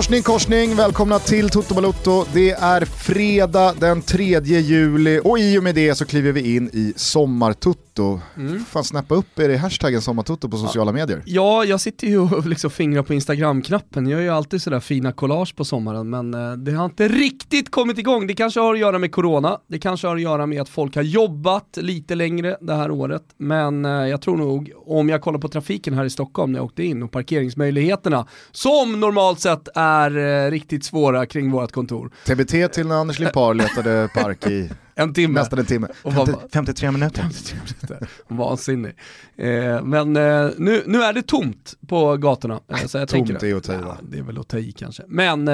Morsning korsning, välkomna till Toto Balotto. Det är fredag den 3 juli och i och med det så kliver vi in i sommartutto. Mm. Fan snappa upp er i hashtaggen sommartutto på sociala ja. medier. Ja, jag sitter ju och liksom fingrar på Instagram-knappen. Jag gör ju alltid sådär fina collage på sommaren men eh, det har inte riktigt kommit igång. Det kanske har att göra med corona, det kanske har att göra med att folk har jobbat lite längre det här året. Men eh, jag tror nog, om jag kollar på trafiken här i Stockholm när jag åkte in och parkeringsmöjligheterna, som normalt sett är eh, riktigt svåra kring vårt kontor. TBT till när Anders Limpar letade park i en timme. Nästan en timme. 50, 53 minuter. 53 minuter. Vansinnig. Eh, men eh, nu, nu är det tomt på gatorna. Eh, så jag tomt tänker, är att ta i ja, Det är väl att ta i kanske. Men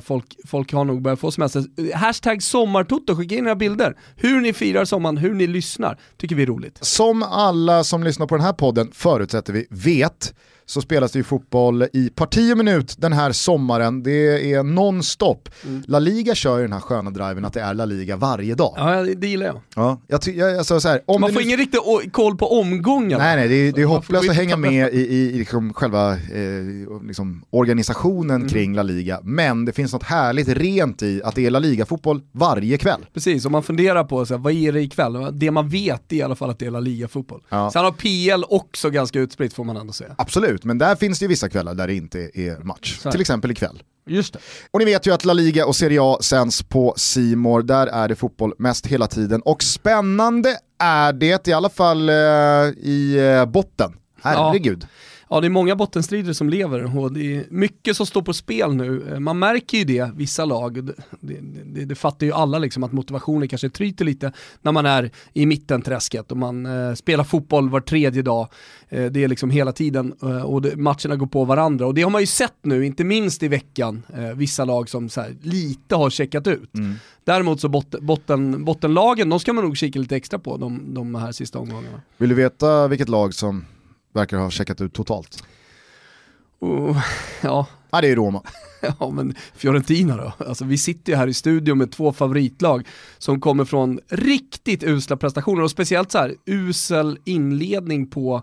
folk, folk har nog börjat få semester. Hashtag sommartoto, skicka in era bilder. Hur ni firar sommaren, hur ni lyssnar, tycker vi är roligt. Som alla som lyssnar på den här podden förutsätter vi vet så spelas det ju fotboll i parti och minut den här sommaren. Det är nonstop. Mm. La Liga kör ju den här sköna driven att det är La Liga varje dag. Ja, det gillar jag. Ja, jag, jag alltså, så här, om Man får nu... ingen riktig koll på omgången. Nej, nej, det är, det är hopplöst att hänga med i, i, i liksom själva eh, liksom organisationen mm. kring La Liga. Men det finns något härligt rent i att det är La Liga-fotboll varje kväll. Precis, om man funderar på så här, vad är det ikväll? Det man vet är i alla fall att det är La Liga-fotboll. Ja. Sen har PL också ganska utspritt får man ändå säga. Absolut absolut, men där finns det ju vissa kvällar där det inte är match. Till exempel ikväll. Just det. Och ni vet ju att La Liga och Serie A sänds på Simor. där är det fotboll mest hela tiden. Och spännande är det, i alla fall eh, i eh, botten. Herregud. Ja. Ja, det är många bottenstrider som lever och det är mycket som står på spel nu. Eh, man märker ju det, vissa lag, det, det, det, det fattar ju alla liksom att motivationen kanske tryter lite när man är i mittenträsket och man eh, spelar fotboll var tredje dag. Eh, det är liksom hela tiden eh, och det, matcherna går på varandra och det har man ju sett nu, inte minst i veckan, eh, vissa lag som så här, lite har checkat ut. Mm. Däremot så bot, botten, bottenlagen, de ska man nog kika lite extra på de, de här sista omgångarna. Vill du veta vilket lag som verkar ha checkat ut totalt. Uh, ja. ja, det är Roma. ja, men Fiorentina då? Alltså, vi sitter ju här i studion med två favoritlag som kommer från riktigt usla prestationer och speciellt så här usel inledning på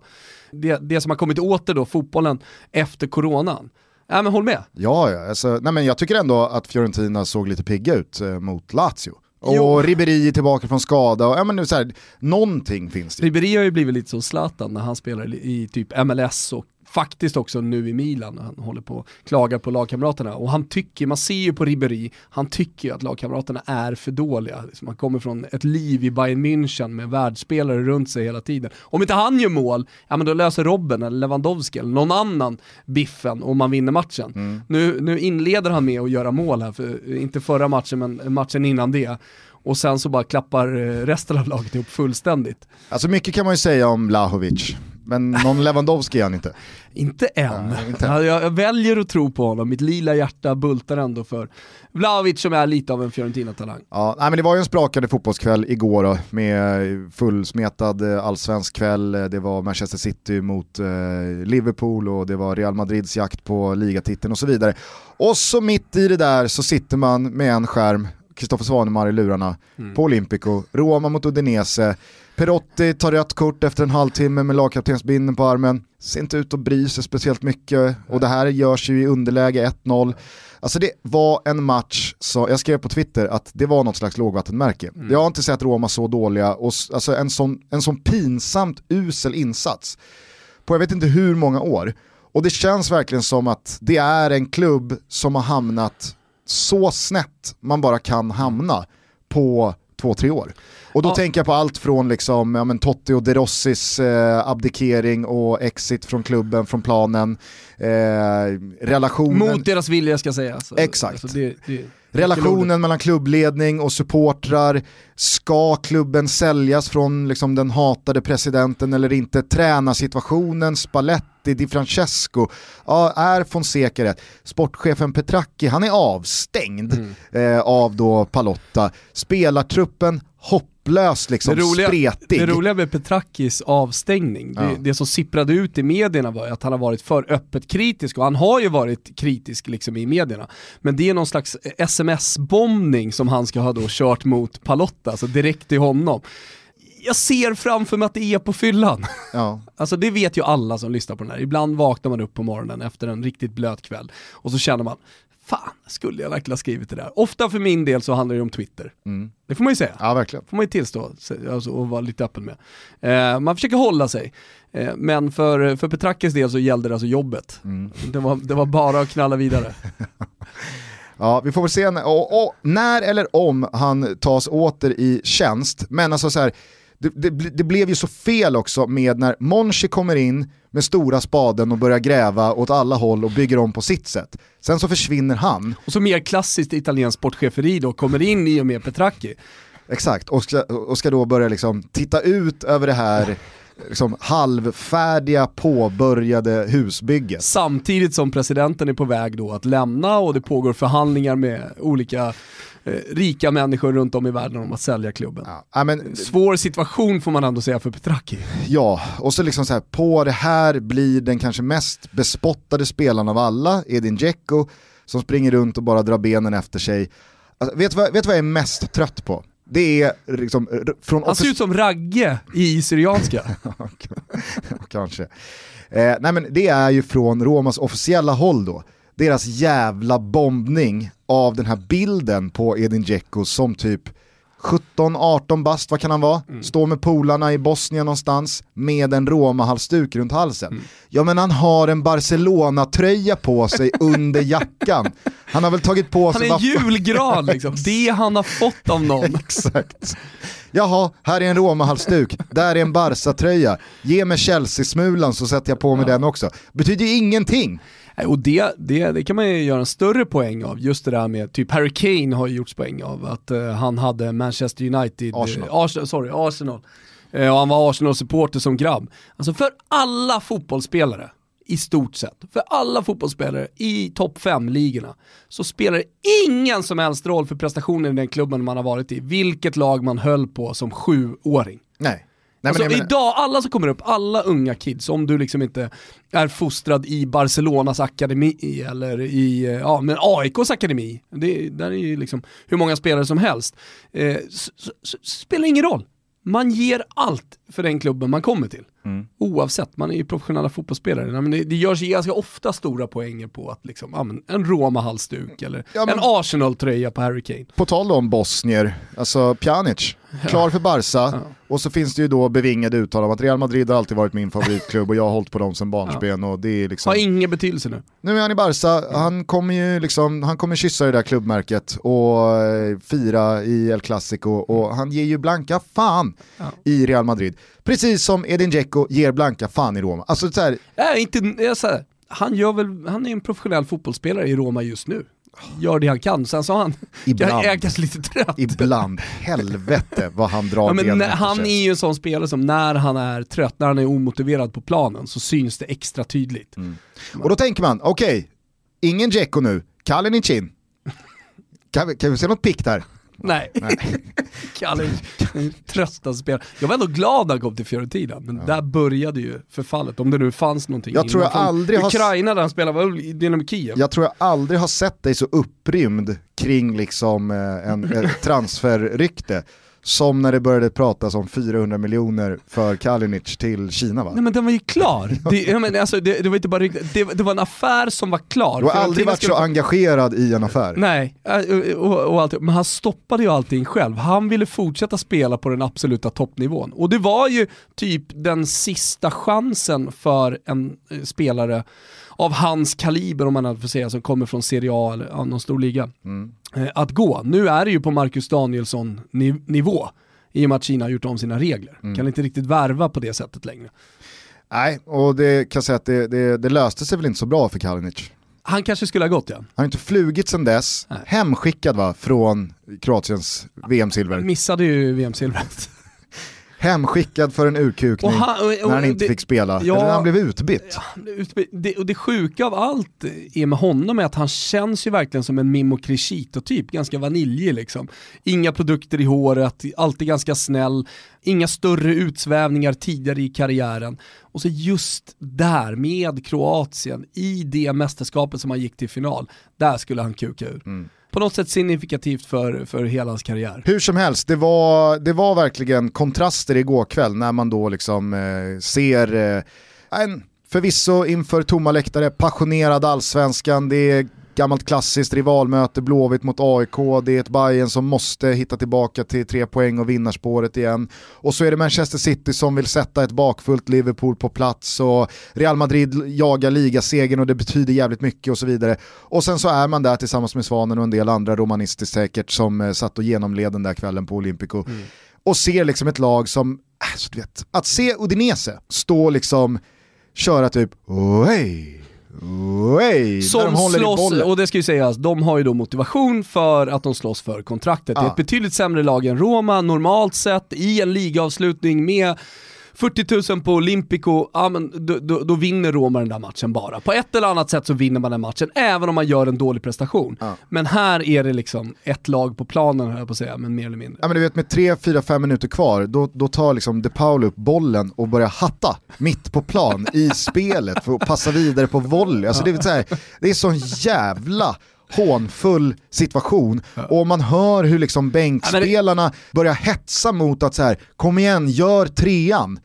det, det som har kommit åter då, fotbollen, efter coronan. Ja men håll med. Ja, ja alltså, nej, men jag tycker ändå att Fiorentina såg lite pigga ut eh, mot Lazio. Och jo. Ribéry tillbaka från skada, och, ja, men nu så här, någonting finns det. Ribéry har ju blivit lite som Zlatan när han spelar i typ MLS och faktiskt också nu i Milan när han håller på och klagar på lagkamraterna. Och han tycker, man ser ju på Ribéry, han tycker ju att lagkamraterna är för dåliga. Liksom han kommer från ett liv i Bayern München med världsspelare runt sig hela tiden. Om inte han gör mål, ja men då löser Robben eller Lewandowski eller någon annan biffen och man vinner matchen. Mm. Nu, nu inleder han med att göra mål här, för, inte förra matchen men matchen innan det och sen så bara klappar eh, resten av laget ihop fullständigt. Alltså mycket kan man ju säga om Blahovic. Men någon Lewandowski är han inte. inte än. Ja, inte. Jag, jag, väljer att tro på honom, mitt lila hjärta bultar ändå för Vlahovic som är lite av en Fiorentina-talang. Ja, nej, men det var ju en sprakande fotbollskväll igår då, med fullsmetad eh, allsvensk kväll. Det var Manchester City mot eh, Liverpool och det var Real Madrids jakt på ligatiteln och så vidare. Och så mitt i det där så sitter man med en skärm, Kristoffer Svanemar i lurarna, mm. på Olympico, Roma mot Udinese, Perotti tar rött kort efter en halvtimme med lagkaptensbinden på armen. Ser inte ut att bry sig speciellt mycket och det här görs ju i underläge 1-0. Alltså det var en match, så jag skrev på Twitter att det var något slags lågvattenmärke. Mm. Jag har inte sett Roma så dåliga och alltså en sån, en sån pinsamt usel insats på jag vet inte hur många år. Och det känns verkligen som att det är en klubb som har hamnat så snett man bara kan hamna på två, tre år. Och då ja. tänker jag på allt från liksom, ja, men Totti och De Rossis eh, abdikering och exit från klubben, från planen. Eh, relationen... Mot deras vilja ska sägas. Alltså, Exakt. Alltså det, det... Relationen mellan klubbledning och supportrar, ska klubben säljas från liksom, den hatade presidenten eller inte? Tränarsituationen, Spalletti, Di Francesco, ja, är Fonseca rätt? Sportchefen Petracchi, han är avstängd mm. eh, av då Palotta. Spelartruppen hopplöst liksom det roliga, spretig. Det roliga med Petrakis avstängning, ja. det, det, som sipprade ut i medierna var att han har varit för öppet kritisk och han har ju varit kritisk liksom i medierna. Men det är någon slags sms-bombning som han ska ha då kört mot Palotta, alltså direkt till honom jag ser framför mig att det är på fyllan. Ja. Alltså det vet ju alla som lyssnar på den här. Ibland vaknar man upp på morgonen efter en riktigt blöt kväll och så känner man, fan, skulle jag verkligen ha skrivit det där? Ofta för min del så handlar det om Twitter. Mm. Det får man ju säga. Ja, verkligen. får man ju tillstå alltså, och vara lite öppen med. Eh, man försöker hålla sig, eh, men för, för Petrakis del så gällde det alltså jobbet. Mm. Det, var, det var bara att knalla vidare. Ja, vi får väl se när, och, och, när eller om han tas åter i tjänst. Men alltså så här, det, det, det, blev ju så fel också med när Monchi kommer in med stora spaden och börjar gräva åt alla håll och bygger om på sitt sätt. Sen så försvinner han. Och så mer klassiskt italienskt sportcheferi då kommer in i och med Petracchi. Exakt, och ska, och ska då börja liksom titta ut över det här liksom halvfärdiga påbörjade husbygget. Samtidigt som presidenten är på väg då att lämna och det pågår förhandlingar med olika rika människor runt om i världen om att sälja klubben. Ja, men, Svår situation får man ändå säga för Petracchi. Ja, och så liksom så här, på det här blir den kanske mest bespottade spelaren av alla, Edin Dzeko, som springer runt och bara drar benen efter sig. Alltså, vet du vad, vet vad jag är mest trött på? Det är liksom från... Han ser ut som Ragge i Syrianska. Kanske. Eh, nej men det är ju från Romas officiella håll då. Deras jävla bombning av den här bilden på Edin Dzeko som typ 17-18 bast, vad kan han vara? Mm. Står med polarna i Bosnien någonstans med en Roma-halsduk runt halsen. Mm. Ja men han har en Barcelona-tröja på sig under jackan. Han har väl tagit på sig... Han är en julgran liksom, det han har fått av någon. Exakt. Jaha, här är en Roma-halsduk, där är en Barca-tröja. Ge mig Chelsea-smulan så sätter jag på mig ja. den också. Betyder ju ingenting. Och det, det, det kan man ju göra en större poäng av, just det där med, typ Harry Kane har ju gjorts poäng av, att uh, han hade Manchester United, Arsenal, uh, Arsenal sorry, Arsenal. Uh, och han var Arsenal-supporter som grabb. Alltså för alla fotbollsspelare, i stort sett, för alla fotbollsspelare i topp 5-ligorna, så spelar det ingen som helst roll för prestationen i den klubben man har varit i, vilket lag man höll på som sjuåring. Nej. Nej, alltså, men, idag, alla som kommer upp, alla unga kids, om du liksom inte är fostrad i Barcelonas akademi eller i ja, men AIKs akademi, det, där är ju liksom hur många spelare som helst, eh, så, så, spelar ingen roll. Man ger allt för den klubben man kommer till. Mm. Oavsett, man är ju professionella fotbollsspelare. Men det, det görs ju ganska ofta stora poänger på att liksom, ja, en Roma-halsduk eller ja, en Arsenal-tröja på Harry Kane. På tal om bosnier, alltså Pjanic, klar för Barca. Och så finns det ju då bevingade uttal om att Real Madrid har alltid varit min favoritklubb och jag har hållit på dem sedan barnsben. Och det är liksom... Har ingen betydelse nu. Nu är han i Barca, han kommer ju liksom, han kommer kyssa det där klubbmärket och eh, fira i El Clasico och han ger ju blanka fan ja. i Real Madrid. Precis som Edin Dzeko ger blanka fan i Roma. Alltså så här... Nej, inte, jag så här, han, gör väl, han är en professionell fotbollsspelare i Roma just nu gör det han kan. Sen sa han, ibland, jag är lite trött. Ibland, helvete vad han drar ja, men Han är ju en sån spelare som när han är trött, när han är omotiverad på planen så syns det extra tydligt. Mm. Och då tänker man, okej, okay, ingen Dzeko nu, Kalinic in. Kan vi, kan vi se något pick där? Nej, Nej. Kalle trösta spel. Jag var ändå glad när han kom till Fiorentina, men ja. där började ju förfallet, om det nu fanns någonting. Jag tror jag aldrig Ukraina har... där han spelade, var i Dynamo Kiev. Jag tror jag aldrig har sett dig så upprymd kring liksom eh, en transferrykte som när det började pratas om 400 miljoner för Kalinic till Kina va? Nej men den var ju klar. Det, men, alltså, det, det var inte bara det, det var en affär som var klar. Du har aldrig varit så engagerad i en affär. Nej, äh, och, och allt, men han stoppade ju allting själv. Han ville fortsätta spela på den absoluta toppnivån. Och det var ju typ den sista chansen för en eh, spelare av hans kaliber om man hade får säga, som kommer från Serie A eller ja, någon stor liga, mm. eh, att gå. Nu är det ju på Marcus Danielsson-nivå i och med att Kina har gjort om sina regler. Mm. Kan inte riktigt värva på det sättet längre. Nej, och det kan jag säga att det, det, det löste sig väl inte så bra för Kalinic. Han kanske skulle ha gått ja. Han har inte flugit sedan dess, Nej. hemskickad va, från Kroatiens VM-silver. Missade ju VM-silvret. Hemskickad för en urkukning när han inte det, fick spela, ja, eller när han blev utbytt. Ja, det, och det sjuka av allt är med honom är att han känns ju verkligen som en Mimo Crescito-typ, ganska vaniljig liksom. Inga produkter i håret, alltid ganska snäll, inga större utsvävningar tidigare i karriären. Och så just där med Kroatien, i det mästerskapet som han gick till final, där skulle han kuka ur. Mm på något sätt signifikativt för, för hela hans karriär. Hur som helst, det var, det var verkligen kontraster igår kväll när man då liksom eh, ser eh, en förvisso inför tomma läktare, passionerad allsvenskan, det är gammalt klassiskt rivalmöte, Blåvitt mot AIK, det är ett Bayern som måste hitta tillbaka till tre poäng och vinnarspåret igen. Och så är det Manchester City som vill sätta ett bakfullt Liverpool på plats och Real Madrid jagar ligasegern och det betyder jävligt mycket och så vidare. Och sen så är man där tillsammans med Svanen och en del andra romanistiskt säkert som eh, satt och genomled den där kvällen på Olympico. Mm. Och ser liksom ett lag som, alltså, vet, att se Udinese stå liksom, köra typ, oj, Way, som de slåss, och det ska ju sägas, de har ju då motivation för att de slåss för kontraktet. Ja. Det är ett betydligt sämre lag än Roma, normalt sett, i en ligaavslutning med 40 000 på Olympico, ja, men då, då, då, vinner Roma den där matchen bara. På ett eller annat sätt så vinner man den matchen, även om man gör en dålig prestation. Ja. Men här är det liksom ett lag på planen, höll jag på att säga, men mer eller mindre. Ja men du vet med 3-4-5 minuter kvar, då, då tar liksom De Paul upp bollen och börjar hatta mitt på plan i spelet för att passa vidare på volley. Alltså det, är så här, det är sån jävla hånfull situation och man hör hur liksom bänkspelarna börjar hetsa mot att så här, kom igen, gör trean.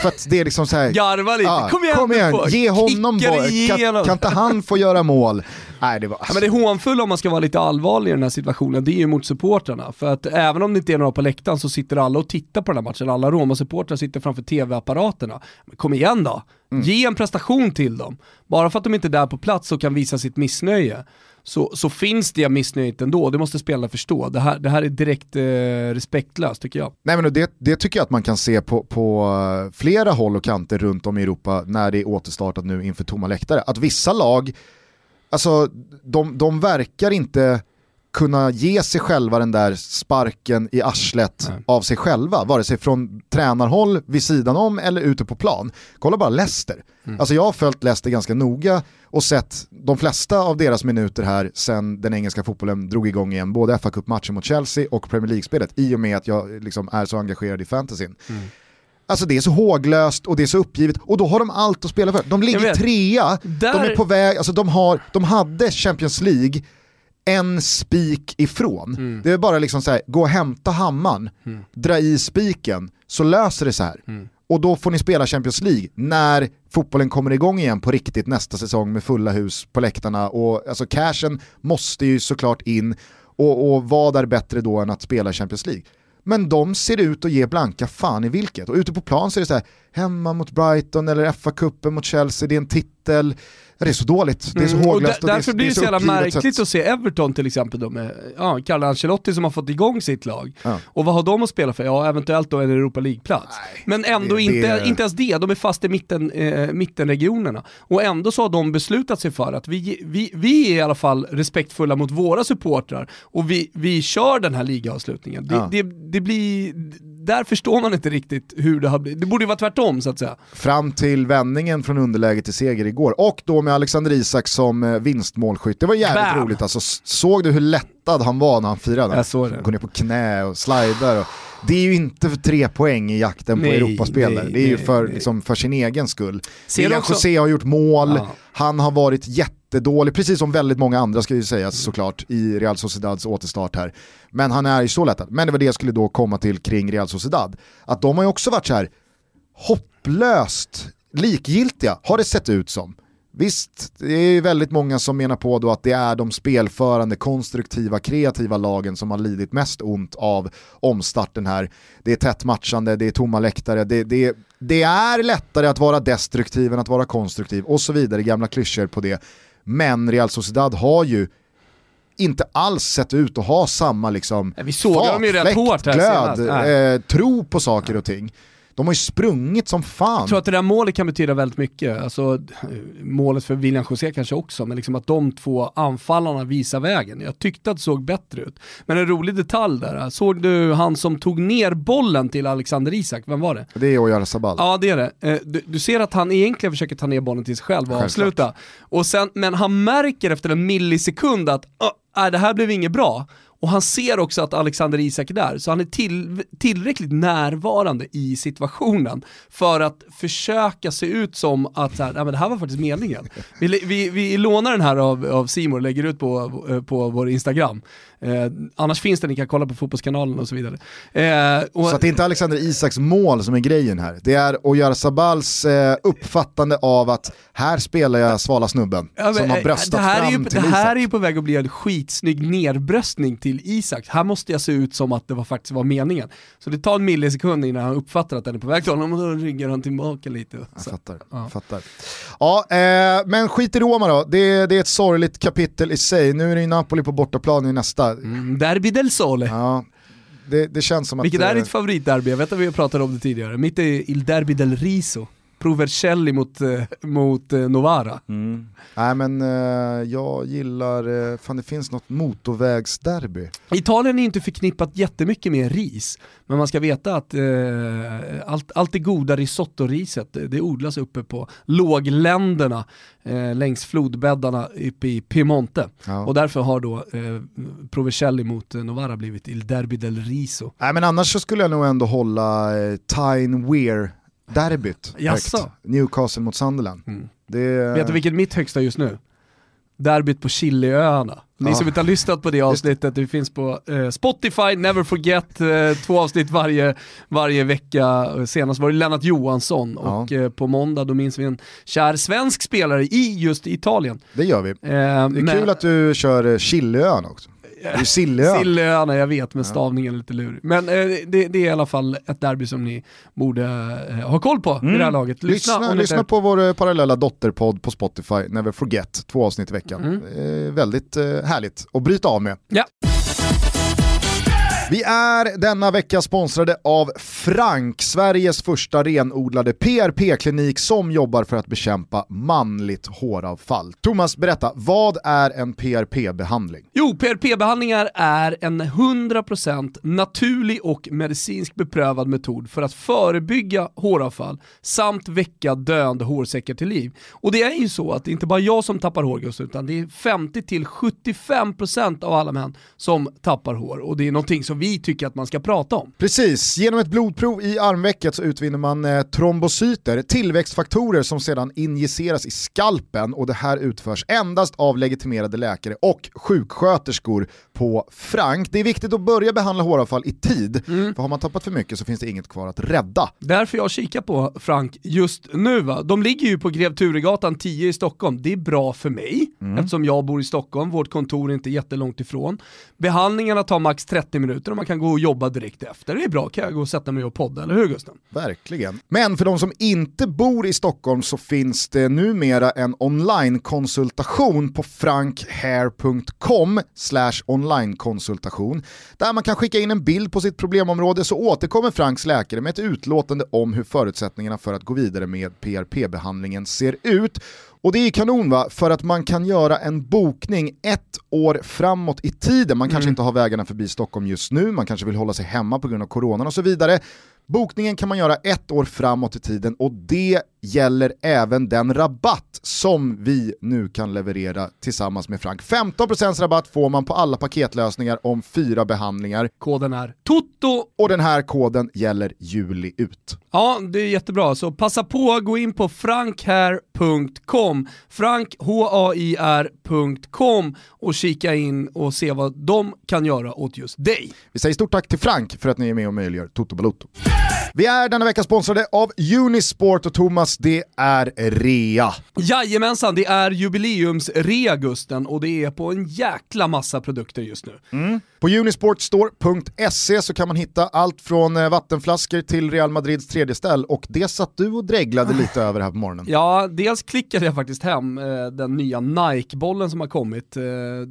För att det är liksom såhär, Garva lite, ah, kom igen, kom igen ge honom boll, kan, kan inte han få göra mål? Nej, det, var, alltså. men det hånfulla om man ska vara lite allvarlig i den här situationen, det är ju mot supportrarna. För att även om det inte är några på läktaren så sitter alla och tittar på den här matchen, alla Roma-supportrar sitter framför tv-apparaterna. Kom igen då, mm. ge en prestation till dem. Bara för att de inte är där på plats och kan visa sitt missnöje så, så finns det missnöjet ändå, det måste spelarna förstå. Det här, det här är direkt eh, respektlöst tycker jag. Nej men det, det tycker jag att man kan se på, på eh, flera håll och kanter runt om i Europa när det är återstartat nu inför tomma läktare. Att vissa lag, alltså de, de verkar inte kunna ge sig själva den där sparken i arslet Nej. av sig själva, vare sig från tränarhåll vid sidan om eller ute på plan. Kolla bara Leicester. Mm. Alltså jag har följt Leicester ganska noga och sett de flesta av deras minuter här sen den engelska fotbollen drog igång igen, både fa Cup-matchen mot Chelsea och Premier League-spelet, i och med att jag liksom är så engagerad i fantasyn. Mm. Alltså det är så håglöst och det är så uppgivet och då har de allt att spela för. De ligger trea, Där... de är på väg, alltså de, har, de hade Champions League en spik ifrån. Mm. Det är bara liksom så här, gå och hämta hammaren, mm. dra i spiken, så löser det sig här. Mm. Och då får ni spela Champions League när fotbollen kommer igång igen på riktigt nästa säsong med fulla hus på läktarna. Och alltså cashen måste ju såklart in och, och vad är bättre då än att spela Champions League? Men de ser ut att ge blanka fan i vilket. Och ute på plan så är det så här, hemma mot Brighton eller FA-cupen mot Chelsea, det är en titel det är så dåligt, det är så mm. håglöst och, och Därför blir det så jävla märkligt att se Everton till exempel då med ja, Carlo Ancelotti som har fått igång sitt lag. Ja. Och vad har de att spela för? Ja, eventuellt då en Europa League-plats. Men ändå det, inte, det... inte ens det, de är fast i mitten, eh, mittenregionerna. Och ändå så har de beslutat sig för att vi, vi, vi är i alla fall respektfulla mot våra supportrar och vi, vi kör den här ligaavslutningen. Det, ja. det, det blir där förstår man inte riktigt hur det har blivit. Det borde ju vara tvärtom så att säga. Fram till vändningen från underläge till seger igår och då med Alexander Isak som eh, vinstmålskytt. Det var jävligt Bam! roligt alltså. Såg du hur lättad han var när han firade? Jag såg det. Går ner på knä och slidar. Och... Det är ju inte för tre poäng i jakten nej, på Europaspel Det är nej, ju för, liksom, för sin egen skull. Också... José har gjort mål, ja. han har varit jättedålig, precis som väldigt många andra ska ju sägas såklart i Real Sociedads återstart här. Men han är ju så lättad. Men det var det jag skulle då komma till kring Real Sociedad. Att de har ju också varit så här hopplöst likgiltiga, har det sett ut som. Visst, det är väldigt många som menar på då att det är de spelförande, konstruktiva, kreativa lagen som har lidit mest ont av omstarten här. Det är tätt matchande, det är tomma läktare, det, det, det är lättare att vara destruktiv än att vara konstruktiv och så vidare, gamla klyschor på det. Men Real Sociedad har ju inte alls sett ut att ha samma liksom Vi såg fart, dem ju rätt hårt här glöd, eh, tro på saker och ting. De har ju sprungit som fan. Jag tror att det där målet kan betyda väldigt mycket. Alltså, målet för William José kanske också, men liksom att de två anfallarna visar vägen. Jag tyckte att det såg bättre ut. Men en rolig detalj där, såg du han som tog ner bollen till Alexander Isak, vem var det? Det är Oyar Sabal. Ja det är det. Eh, du, du, ser att han egentligen försöker ta ner bollen till sig själv och Självklart. avsluta. Och sen, men han märker efter en millisekund att uh, det här blev inget bra och han ser också att Alexander Isak är där, så han är till, tillräckligt närvarande i situationen för att försöka se ut som att så här, men det här var faktiskt meningen. Vi, vi, vi lånar den här av, av Simon och lägger ut på, på vår Instagram. Eh, annars finns det, ni kan kolla på Fotbollskanalen och så vidare. Eh, och så att det är inte Alexander Isaks mål som är grejen här. Det är Oyarzabals eh, uppfattande av att här spelar jag svala snubben ja, men, som har eh, bröstat det här fram är ju, till Det här Isak. är ju på väg att bli en skitsnygg nerbröstning till Isak. Här måste jag se ut som att det var, faktiskt var meningen. Så det tar en millisekund innan han uppfattar att den är på väg till honom och då ryggar han tillbaka lite. Jag fattar. Ja. fattar. Ja, eh, men skit i Roma då. Det, det, är ett sorgligt kapitel i sig. Nu är det ju Napoli på bortaplan i nästa. Mm, derby del Sole. Ja, det, det, känns som Vilket att... är ditt favoritderby? Jag vet att vi pratat om det tidigare. Mitt är Il Derby del Riso. Provercelli mot, eh, mot eh, Novara. Mm. Nej men eh, jag gillar, fan det finns något motorvägsderby. Italien är inte förknippat jättemycket med ris, men man ska veta att eh, allt, allt det goda risottoriset, det odlas uppe på lågländerna eh, längs flodbäddarna uppe i Piemonte. Ja. Och därför har då eh, Provercelli mot Novara blivit Il Derby del Riso. Nej men annars så skulle jag nog ändå hålla eh, Tyne Weir derbyt högt. Newcastle mot Sunderland. Mm. Det... Vet du vilket mitt högsta just nu? Derbyt på Chiliöarna. Ni ja. som inte har lyssnat på det avsnittet, det finns på eh, Spotify, Never Forget, eh, två avsnitt varje, varje vecka. Senast var det Lennart Johansson ja. och eh, på måndag då minns vi en kär svensk spelare i just Italien. Det gör vi. Eh, det är men... kul att du kör eh, Chiliöarna också. Är Sillön. Sillöarna, jag vet, men stavningen är lite lurig. Men eh, det, det, är i alla fall ett derby som ni borde eh, ha koll på mm. i det här laget. Lyssna, lyssna, lyssna på vår eh, parallella dotterpodd på Spotify, Never Forget, två avsnitt i veckan. Mm. Eh, väldigt eh, härligt att bryta av med. Ja. Vi är denna vecka sponsrade av Frank, Sveriges första renodlade PRP-klinik som jobbar för att bekämpa manligt håravfall. Thomas, berätta, vad är en PRP-behandling? Jo, PRP-behandlingar är en 100% naturlig och medicinsk beprövad metod för att förebygga håravfall samt väcka döende hårsäckar till liv. Och det är ju så att det är inte bara jag som tappar hår just utan det är 50-75% av alla män som tappar hår och det är någonting som vi tycker att man ska prata om. Precis, genom ett blodprov i armvecket så utvinner man eh, trombocyter, tillväxtfaktorer som sedan injiceras i skalpen och det här utförs endast av legitimerade läkare och sjuksköterskor på Frank. Det är viktigt att börja behandla håravfall i tid, mm. för har man tappat för mycket så finns det inget kvar att rädda. Därför jag kikar på Frank just nu. Va? De ligger ju på Grev Turegatan 10 i Stockholm. Det är bra för mig, mm. eftersom jag bor i Stockholm, vårt kontor är inte jättelångt ifrån. Behandlingarna tar max 30 minuter och man kan gå och jobba direkt efter. Det är bra, kan jag gå och sätta mig och podda, eller hur Gusten? Verkligen. Men för de som inte bor i Stockholm så finns det numera en online-konsultation på frankhair.com onlinekonsultation där man kan skicka in en bild på sitt problemområde så återkommer Franks läkare med ett utlåtande om hur förutsättningarna för att gå vidare med PRP-behandlingen ser ut och det är kanon va, för att man kan göra en bokning ett år framåt i tiden. Man kanske mm. inte har vägarna förbi Stockholm just nu, man kanske vill hålla sig hemma på grund av coronan och så vidare. Bokningen kan man göra ett år framåt i tiden och det gäller även den rabatt som vi nu kan leverera tillsammans med Frank. 15% rabatt får man på alla paketlösningar om fyra behandlingar. Koden är TOTO och den här koden gäller juli ut. Ja, det är jättebra. Så passa på, gå in på frankhair.com, frankhair.com och kika in och se vad de kan göra åt just dig. Vi säger stort tack till Frank för att ni är med och möjliggör Toto Balotto. Vi är denna vecka sponsrade av Unisport och Thomas, det är rea. Jajamensan, det är jubileumsrea Gusten och det är på en jäkla massa produkter just nu. Mm. På unisportstore.se så kan man hitta allt från eh, vattenflaskor till Real Madrids tredje ställ och det satt du och dreglade lite över här på morgonen. Ja, dels klickade jag faktiskt hem eh, den nya Nike-bollen som har kommit. Eh,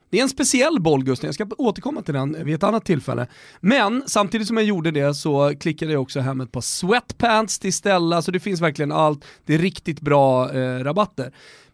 det är en speciell boll Gusten, jag ska återkomma till den vid ett annat tillfälle. Men samtidigt som jag gjorde det så klickade jag också hem ett par sweatpants till Stella, så det finns verkligen allt. Det är riktigt bra rabatter.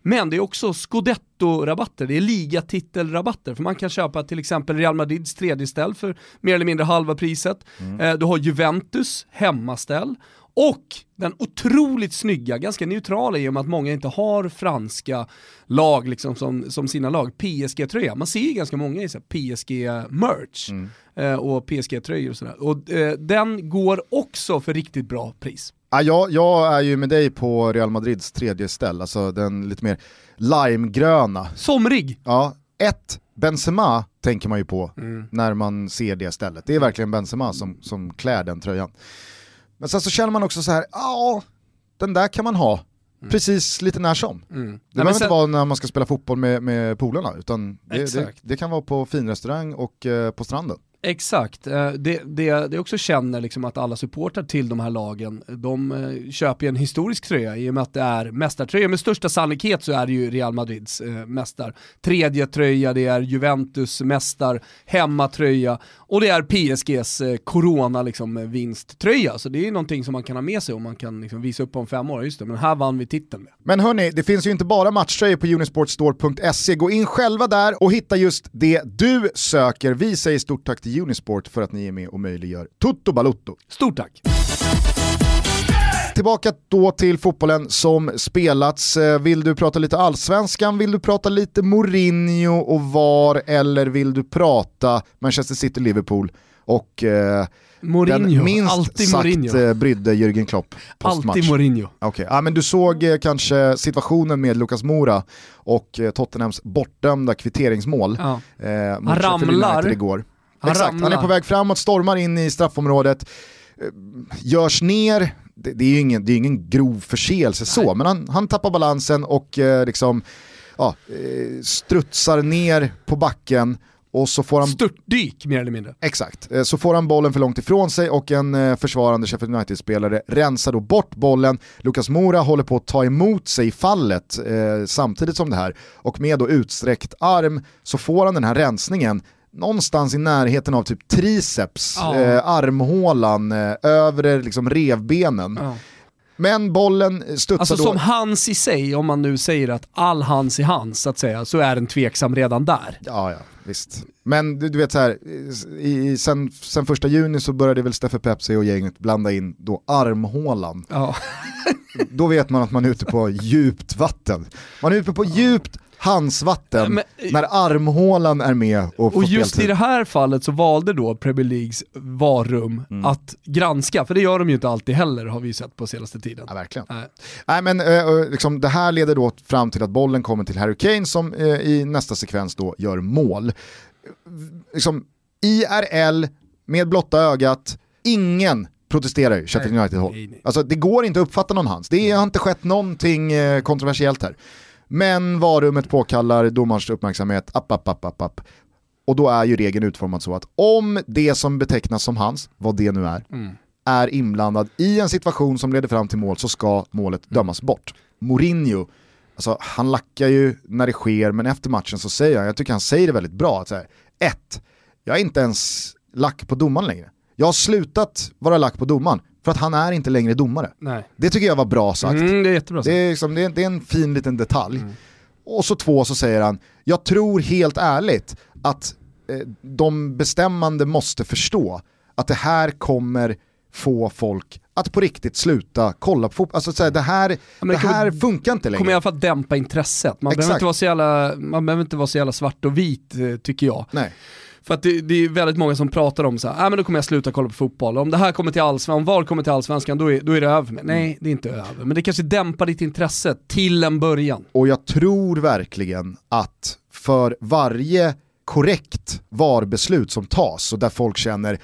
Men det är också scudetto-rabatter, det är ligatitelrabatter, för man kan köpa till exempel Real Madrids tredje ställ för mer eller mindre halva priset. Mm. Eh, du har Juventus hemmaställ Och den otroligt snygga, ganska neutrala i och med att många inte har franska lag liksom som, som sina lag, PSG-tröja. Man ser ju ganska många i PSG-merch mm. eh, och PSG-tröjor och sådär. Och eh, den går också för riktigt bra pris. Ja, jag, jag är ju med dig på Real Madrids tredje ställ, alltså den lite mer limegröna. Somrig! Ja, ett, Benzema tänker man ju på mm. när man ser det stället. Det är verkligen Benzema som, som klär den tröjan. Men sen så känner man också så här, ja, den där kan man ha Mm. precis lite när som. Mm. Det behöver sen... inte vara när man ska spela fotboll med, med polarna, utan det, det, det, kan vara på finrestaurang och eh, på stranden. Exakt, eh, det, det, det också känner liksom att alla supportrar till de här lagen, de eh, köper ju en historisk tröja i och med att det är mästartröja. Med största sannolikhet så är det ju Real Madrids eh, mästar. Tredje tröja, det är Juventus mästar, hemmatröja och det är PSGs corona liksom, vinsttröja. Så det är någonting som man kan ha med sig och man kan liksom, visa upp om fem år. Just det, men här vann vi titeln med. Men hörni, det finns ju inte bara matchtröjor på unisportstore.se. Gå in själva där och hitta just det du söker. Vi säger stort tack till till Unisport för att ni är med och möjliggör Tutto Balutto. Stort tack! Tillbaka då till fotbollen som spelats. Eh, vill du prata lite allsvenskan, vill du prata lite Mourinho och VAR eller vill du prata Manchester City-Liverpool och eh, Mourinho, den minst alltid sagt Mourinho. Eh, brydde Jürgen Klopp postmatch. Alltid Mourinho. Okay. Ja, men du såg eh, kanske situationen med Lucas Mora och eh, Tottenhams bortdömda kvitteringsmål ja. eh, Han ramlar, igår. Han Exakt, han är på väg framåt, stormar in i straffområdet, eh, görs ner, det, det är ju ingen, det är ingen grov förseelse så, men han, han tappar balansen och eh, liksom ja, eh, strutsar ner på backen och så får han... Störtdyk mer eller mindre. Exakt, så får han bollen för långt ifrån sig och en försvarande Sheffield United-spelare rensar då bort bollen. Lukas Mora håller på att ta emot sig i fallet eh, samtidigt som det här. Och med då utsträckt arm så får han den här rensningen någonstans i närheten av typ triceps, ja. eh, armhålan, eh, övre liksom revbenen. Ja. Men bollen studsar alltså då... som hans i sig, om man nu säger att all hans i hans så att säga, så är den tveksam redan där. Ja, ja, visst. Men du, du vet så här, i, sen, sen första juni så började väl Steffe Pepsi och gänget blanda in då armhålan. Ja. då vet man att man är ute på djupt vatten. Man är ute på djupt handsvatten men, när armhålan är med och Och just speltid. i det här fallet så valde då Premier Leagues varum mm. att granska, för det gör de ju inte alltid heller har vi ju sett på senaste tiden. Ja, verkligen. Nej, Nej men äh, liksom, det här leder då fram till att bollen kommer till Harry Kane som äh, i nästa sekvens då gör mål. Liksom, IRL med blotta ögat, ingen protesterar Sheffield United-håll. Alltså det går inte att uppfatta någon hans. Det har inte skett någonting eh, kontroversiellt här. Men varummet påkallar domarens uppmärksamhet, app, app, app, app, app. Och då är ju regeln utformad så att om det som betecknas som hans, vad det nu är, mm. är inblandad i en situation som leder fram till mål så ska målet mm. dömas bort. Mourinho, alltså, han lackar ju när det sker, men efter matchen så säger han, jag tycker han säger det väldigt bra, att så här, ett, jag är inte ens lack på domaren längre. Jag har slutat vara lack på domaren, för att han är inte längre domare. Nej. Det tycker jag var bra sagt. Mm, det, är jättebra sagt. Det, är liksom, det, är, det är en fin liten detalj. Mm. Och så två så säger han, jag tror helt ärligt att eh, de bestämmande måste förstå att det här kommer få folk att på riktigt sluta kolla på fotboll. Alltså så det här, ja, det, det här funkar inte längre. kommer i alla fall dämpa intresset. Man behöver, inte vara så jävla, man behöver inte vara så jävla svart och vit eh, tycker jag. Nej. För att det, det, är väldigt många som pratar om så här, äh, men då kommer jag sluta kolla på fotboll. Om det här kommer till allsvenskan, om VAR kommer till allsvenskan, då är, då är det över med. Nej, det är inte över. Men det kanske dämpar ditt intresse till en början. Och jag tror verkligen att för varje korrekt VAR-beslut som tas och där folk känner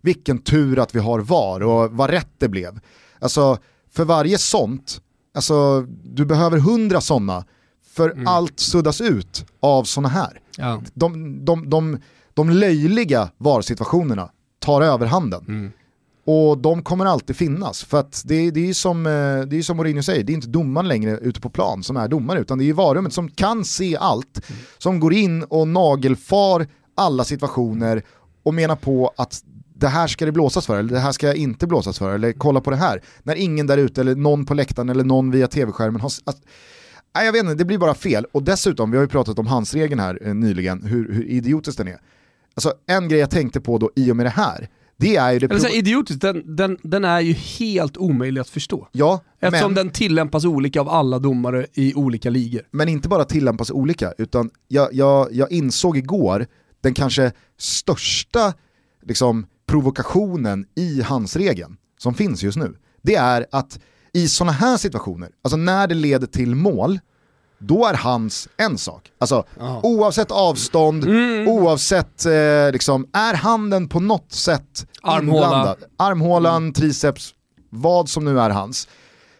vilken tur att vi har VAR och vad rätt det blev. Alltså för varje sånt, alltså du behöver hundra sådana för mm. allt suddas ut av sådana här. Ja. De, de, de, de löjliga VAR-situationerna tar överhanden. Mm. Och de kommer alltid finnas, för att det, det är som, eh, det är som Mourinho säger, det är inte domaren längre ute på plan som är domare, utan det är varummet som kan se allt, mm. som går in och nagelfar alla situationer och menar på att det här ska det blåsas för, eller det här ska inte blåsas för, eller kolla på det här. När ingen där ute, eller någon på läktaren, eller någon via tv-skärmen har... Att, nej, jag vet inte, det blir bara fel. Och dessutom, vi har ju pratat om handsregeln här eh, nyligen, hur, hur idiotiskt den är. Alltså en grej jag tänkte på då i och med det här, Det är ju det... Eller så här, idiotiskt, den, den, den är ju helt omöjlig att förstå. Ja, Eftersom men, den tillämpas olika av alla domare i olika ligor. men inte bara tillämpas olika, utan jag, jag, jag insåg igår den kanske största liksom, provokationen i handsregeln som finns just nu. Det är att i sådana här situationer, alltså när det leder till mål, då är hans en sak. Alltså oavsett avstånd, Mm. oavsett, eh, liksom, är handen på något sätt Armhåla. inblandad? Armhålan, triceps, vad som nu är hans.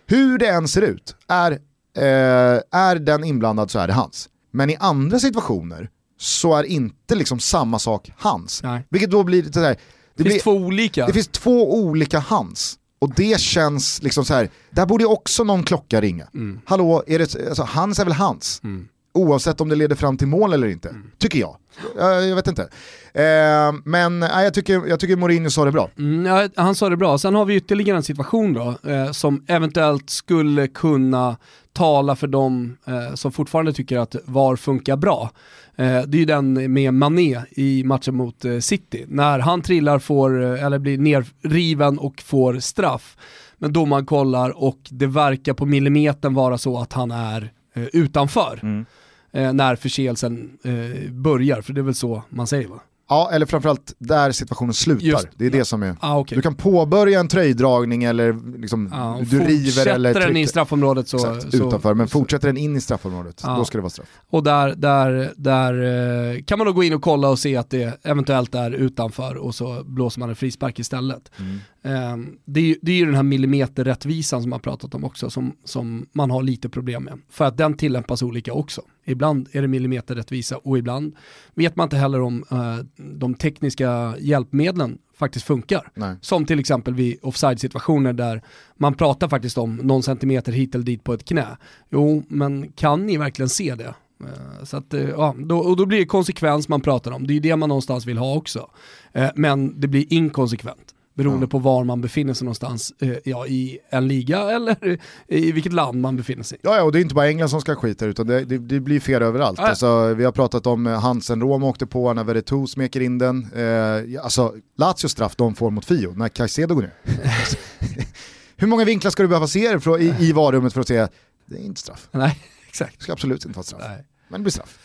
Hur det än ser ut, är, eh, är den inblandad så är det hans. Men i andra situationer så är inte liksom samma sak hans. Nej. Vilket då blir lite sådär, det, Det blir, finns två olika. det finns två olika hans. Och det känns liksom så här. där borde också någon klocka ringa. Mm. Hallå, är det, alltså, hans är väl hans? Mm. Oavsett om det leder fram till mål eller inte, tycker jag. Jag, jag vet inte. Eh, men nej, jag, tycker, jag tycker Mourinho sa det bra. Mm, ja, han sa det bra. Sen har vi ytterligare en situation då, eh, som eventuellt skulle kunna tala för de eh, som fortfarande tycker att VAR funkar bra. Eh, det är ju den med Mané i matchen mot eh, City. När han trillar, får, eh, eller blir nerriven och får straff. Men domaren kollar och det verkar på millimetern vara så att han är eh, utanför. Eh, när förseelsen börjar, för det är väl så man säger va? Ja, eller framförallt där situationen slutar. Just, det är det som är... Ah, okay. Du kan påbörja en tröjdragning eller liksom, och du river eller fortsätter den i trycker. straffområdet så... Exakt, så utanför, men så- fortsätter den in i straffområdet, Ja. då ska det vara straff. Och där, där, där eh, kan man då gå in och kolla och se att det eventuellt är utanför och så blåser man en frispark istället. Eh, det, är, ju- det är ju den här millimeterrättvisan som man pratat om också som, som man har lite problem med. För att den tillämpas olika också. Ibland är det millimeterrättvisa och ibland vet man inte heller om eh, de tekniska hjälpmedlen faktiskt funkar. Nej. Som till exempel vid offside-situationer där man pratar faktiskt om någon centimeter hit eller dit på ett knä. Jo, men kan ni verkligen se det? Eh, Så att, eh, ja, då, och då blir det konsekvens man pratar om. Det är ju det man någonstans vill ha också. Eh, Men det blir inkonsekvent. Beroende Ja. på var man befinner sig någonstans, eh, ja, i en liga eller i vilket land man befinner sig. Ja, ja, och det är inte bara England som ska skita utan det, det, det blir fel överallt. Ja. Alltså, vi har pratat om eh, Hansen Rom åkte på när Veretout smeker in den. Eh, alltså, Lazios straff de får mot Fio när Caicedo går ner. Hur många vinklar ska du behöva se i, i varummet för att se det är inte straff. Nej, exakt. Det ska absolut inte vara straff. Nej. Men det blir straff.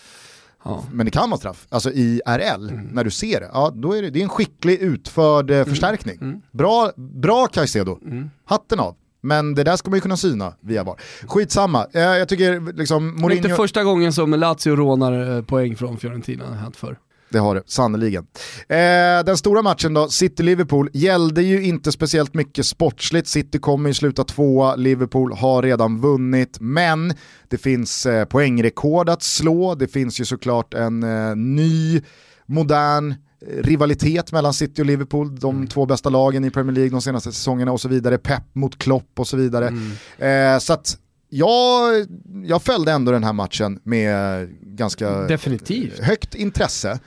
Ja. Men det kan vara straff. Alltså i RL, Mm. när du ser det, ja, då är det, det är en skicklig utförd eh, förstärkning. Mm. Bra, bra Caicedo, Mm. hatten av. Men det där ska man ju kunna syna via VAR. Skitsamma, eh, jag tycker liksom Det är Mourinho... inte första gången som Lazio rånar eh, poäng från Fiorentina, hänt förr. Det har det, sannoliken. Eh, den stora matchen då, City-Liverpool, gällde ju inte speciellt mycket sportsligt. City kommer ju sluta tvåa, Liverpool har redan vunnit, men det finns eh, poängrekord att slå. Det finns ju såklart en eh, ny, modern eh, rivalitet mellan City och Liverpool, de två bästa lagen i Premier League de senaste säsongerna och så vidare. Pep mot Klopp och så vidare. Eh, så att jag, jag följde ändå den här matchen med ganska Definitivt. högt intresse.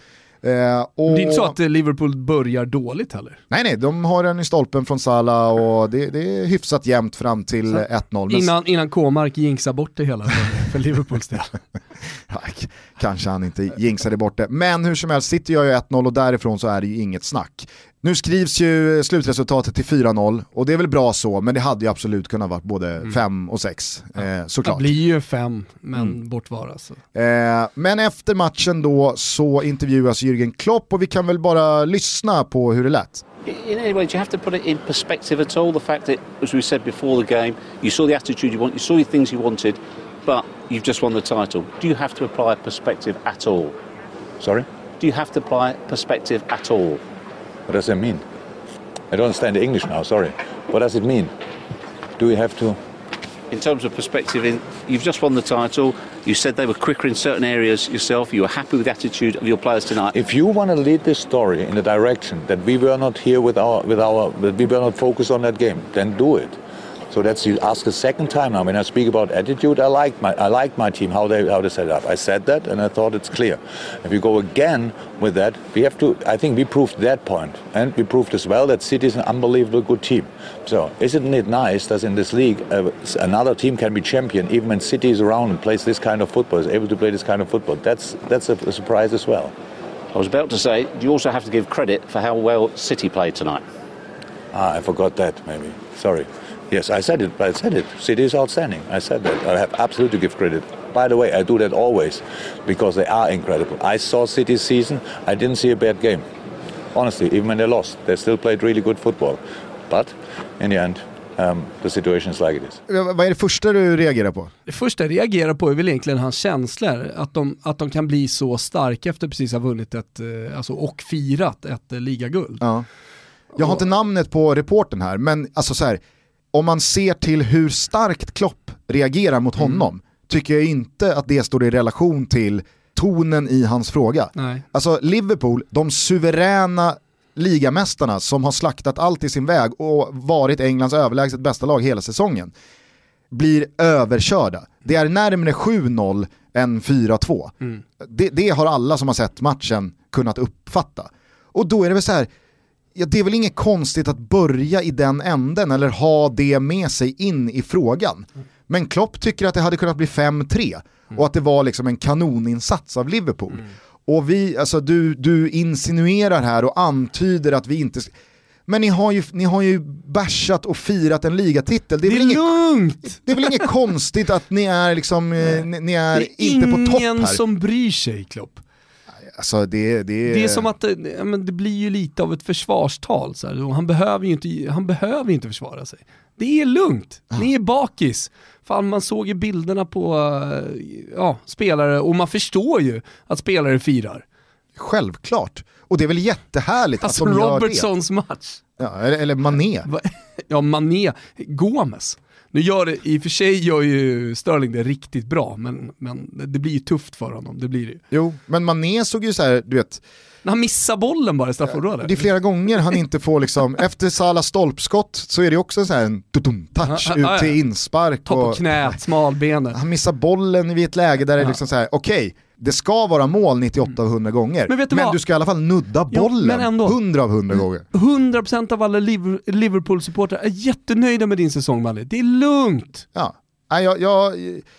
Eh, och... Det är inte så att eh, Liverpool börjar dåligt heller. Nej nej, de har en i stolpen från Salah och det, det är hyfsat jämnt fram till Så- 1-0. Men Innan, innan K-mark jinxar bort det hela för, Liverpools del. Ja, kanske han inte jinxade bort det. Men hur som helst, City gör ju 1-0 och därifrån så är det ju inget snack. Nu skrivs ju slutresultatet till 4-0 och det är väl bra så, men det hade ju absolut kunnat vara både 5 och 6 eh, Det såklart. blir ju fem, men Mm. bortvara. Så. Eh, men efter matchen då så intervjuas Jürgen Klopp och vi kan väl bara lyssna på hur det lät. In any way, do you have to put it in perspective at all? The fact that, as we said before the game, you saw the attitude you want, you saw the things you wanted, but you've just won the title. Do you have to apply perspective at all? Sorry? Do you have to apply perspective at all? What does that mean? I don't understand the English now, sorry. What does it mean? Do we have to... In terms of perspective, in, you've just won the title. You said they were quicker in certain areas yourself. You were happy with the attitude of your players tonight. If you want to lead this story in the direction that we were not here with our, with our, that we were not focused on that game, then do it. So that's you ask a second time now. When I speak about attitude, I like my I like my team how they how they set it up. I said that and I thought it's clear. If you go again with that, we have to. I think we proved that point, and we proved as well that City is an unbelievably good team. So isn't it nice that in this league uh, another team can be champion even when City is around and plays this kind of football, is able to play this kind of football? That's that's a, a surprise as well. I was about to say, you also have to give credit for how well City played tonight? Ah, I forgot that, maybe. Sorry. Yes, I said it, I said it. City is outstanding. I said that. I have absolutely to give credit. By the way, I do that always because they are incredible. I saw City's season. I didn't see a bad game. Honestly, even when they lost, they still played really good football. But in the end, um, the situation is like it is. Vad är det första du reagerar på? Det första jag reagerar på är väl egentligen hans känslor, att de, att de kan bli så starka efter precis ha vunnit ett, eh, alltså, och firat ett eh, ligaguld. Ja. Jag har inte namnet på reporten här, men alltså så här, om man ser till hur starkt Klopp reagerar mot Mm. honom, tycker jag inte att det står i relation till tonen i hans fråga. Nej. Alltså Liverpool, de suveräna ligamästarna som har slaktat allt i sin väg och varit Englands överlägset bästa lag hela säsongen, blir överkörda. Det är närmare 7-0 än 4-2. Mm. Det, det har alla som har sett matchen kunnat uppfatta. Och då är det väl så här, ja, det är väl inget konstigt att börja i den änden eller ha det med sig in i frågan. Men Klopp tycker att det hade kunnat bli 5-3 och att det var liksom en kanoninsats av Liverpool. Och vi, alltså du, du insinuerar här och antyder att vi inte... Men ni har ju, ni har ju bärsat och firat en ligatitel. Det är, Det väl är inget, lugnt! det är väl inget konstigt att ni är liksom, eh, ni, ni är, Det är inte på topp ingen här. som bryr sig Klopp. Alltså det, det, Det är som att det, ja, men det blir ju lite av ett försvarstal. Så här. Han, behöver ju inte, han behöver inte försvara sig. Det är lugnt, ni är bakis. Fan man såg ju bilderna på eh, ja, spelare och man förstår ju att spelare firar. Självklart. Och det är väl jättehärligt Alltså att de gör det. Robertsons match. Ja, eller, eller Mané. Ja, Mané, Gomes. Nu gör det, i och för sig gör ju Sterling det riktigt bra, men, men det blir ju tufft för honom. Det blir det. Jo, men Mané såg ju så här, du vet, När han missar bollen bara i straffområdet. det är flera gånger han inte får liksom, efter Salah stolpskott så är det också så här en touch ut till inspark. Ta på Och, knät, smalbenet. han missar bollen vid ett läge där det är liksom så här, okej, det ska vara mål 98 av 100 gånger, Men du vad? du ska i alla fall nudda Jo, bollen men. Mm. 100 av 100 gånger. 100% av alla Liver- Liverpool-supportrar är jättenöjda med din säsong Malle. Det är lugnt. Ja. Nej, jag, jag,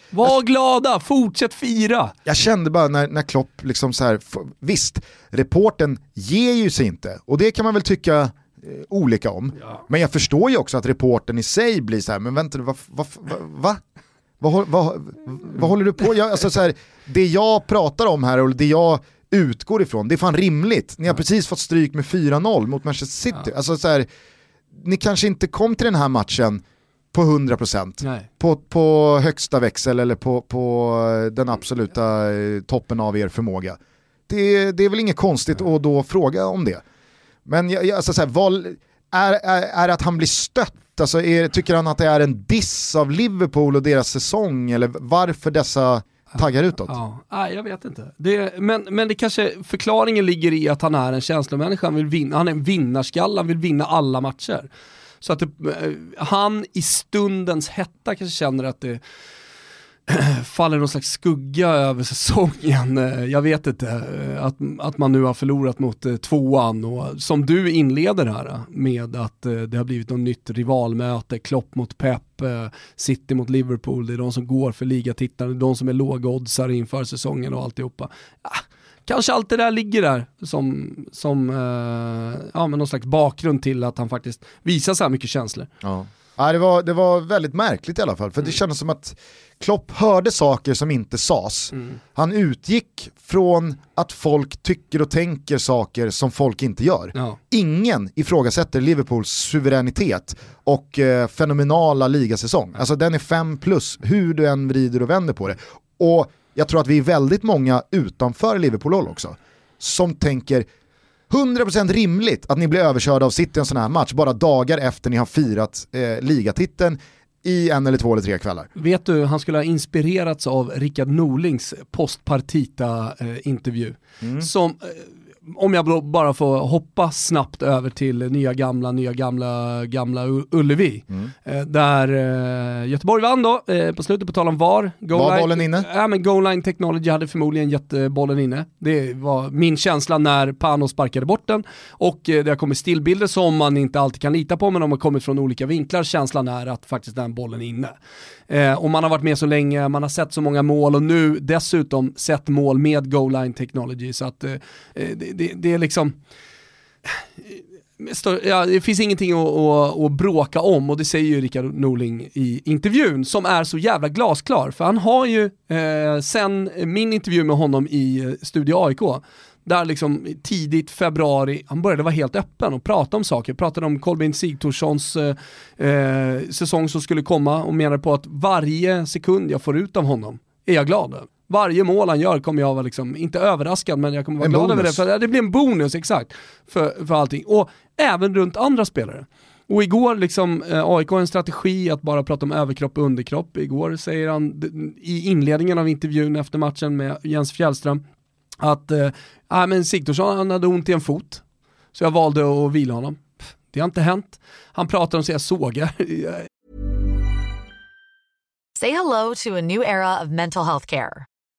Var glada, fortsätt fira. jag kände bara när, när Klopp liksom så här, visst, reporten ger ju sig inte och det kan man väl tycka eh, olika om. Men jag förstår ju också att reporten i sig blir så här, men vänta, vad, vad, vad, va? Vad, vad, vad håller du på jag, alltså så här, Det jag pratar om här och det jag utgår ifrån, det är fan rimligt. Ni har precis fått stryk med 4-0 mot Manchester City. Alltså så här, ni kanske inte kom till den här matchen på 100% Nej. på, på högsta växel eller på, på den absoluta eh, toppen av er förmåga. Det, det är väl inget konstigt att då fråga om det. Men jag, jag, alltså så här, vad, är, är, är att han blir stött? Alltså är, tycker han att det är en diss av Liverpool och deras säsong? Eller varför dessa taggar utåt? Ja, nej, jag vet inte. Det, men, men det kanske, förklaringen ligger i att han är en känslomänniska, han, vill vinna, han är en vinnarskalle, han vill vinna alla matcher. Så att det, eh, han i stundens hetta kanske känner att det faller någon slags skugga över säsongen. Eh, Jag vet inte, eh, att, att man nu har förlorat mot eh, tvåan och som du inleder här med att det har blivit något nytt rivalmöte, Klopp mot Pep, City mot Liverpool, det är de som går för är de som är lågoddsare inför säsongen och alltihopa. Ah, kanske allt det där ligger där som, som ja, men någon slags bakgrund till att han faktiskt visar så här mycket känslor. Ja. Ja, det, var, det var väldigt märkligt i alla fall, för det kändes som att Klopp hörde saker som inte sades. Han utgick från att folk tycker och tänker saker som folk inte gör. Ja. Ingen ifrågasätter Liverpools suveränitet och eh, fenomenala ligasäsong. Alltså den är 5 plus, hur du än vrider och vänder på det. Och jag tror att vi är väldigt många utanför Liverpool också, som tänker 100% rimligt att ni blir överkörda av City i en sån här match bara dagar efter ni har firat eh, ligatiteln i en eller två eller tre kvällar. Vet du, han skulle ha inspirerats av Rickard Norlings postpartita-intervju. Som, eh, om jag bara får hoppa snabbt över till nya gamla, nya gamla, gamla Ullevi. Mm. Eh, där eh, Göteborg vann då, eh, på slutet på tal om VAR. Goal var line, bollen inne? Ja men Goal Line Technology hade förmodligen gett bollen inne. Det var min känsla när Pano sparkade bort den. Och det har kommit stillbilder som man inte alltid kan lita på, men de har kommit från olika vinklar. Känslan är att faktiskt den bollen är inne. och man har varit med så länge, man har sett så många mål och nu dessutom sett mål med Goal Line Technology. Så att det, det, det är liksom eh, ja, det finns ingenting att, att, att, bråka om och det säger ju Rickard Norling i intervjun som är så jävla glasklar. För han har ju, eh, sen min intervju med honom i eh, Studio AIK, där liksom tidigt februari, han började vara helt öppen och prata om saker. Pratade om Kolbeinn Sigthorssons eh, eh, säsong som skulle komma och menade på att varje sekund jag får ut av honom är jag glad över varje mål han gör kommer jag vara, liksom, inte överraskad, men jag kommer vara en glad bonus. över det. För det blir en bonus, exakt, för, för allting. Och även runt andra spelare. Och igår, liksom, eh, AIK har en strategi att bara prata om överkropp och underkropp. Igår säger han i inledningen av intervjun efter matchen med Jens Fjällström att eh, men Sigthorsson han hade ont i en fot, så jag valde att vila honom. Det har inte hänt. Han pratar om sina sågar. Say hello to a new era of mental health care.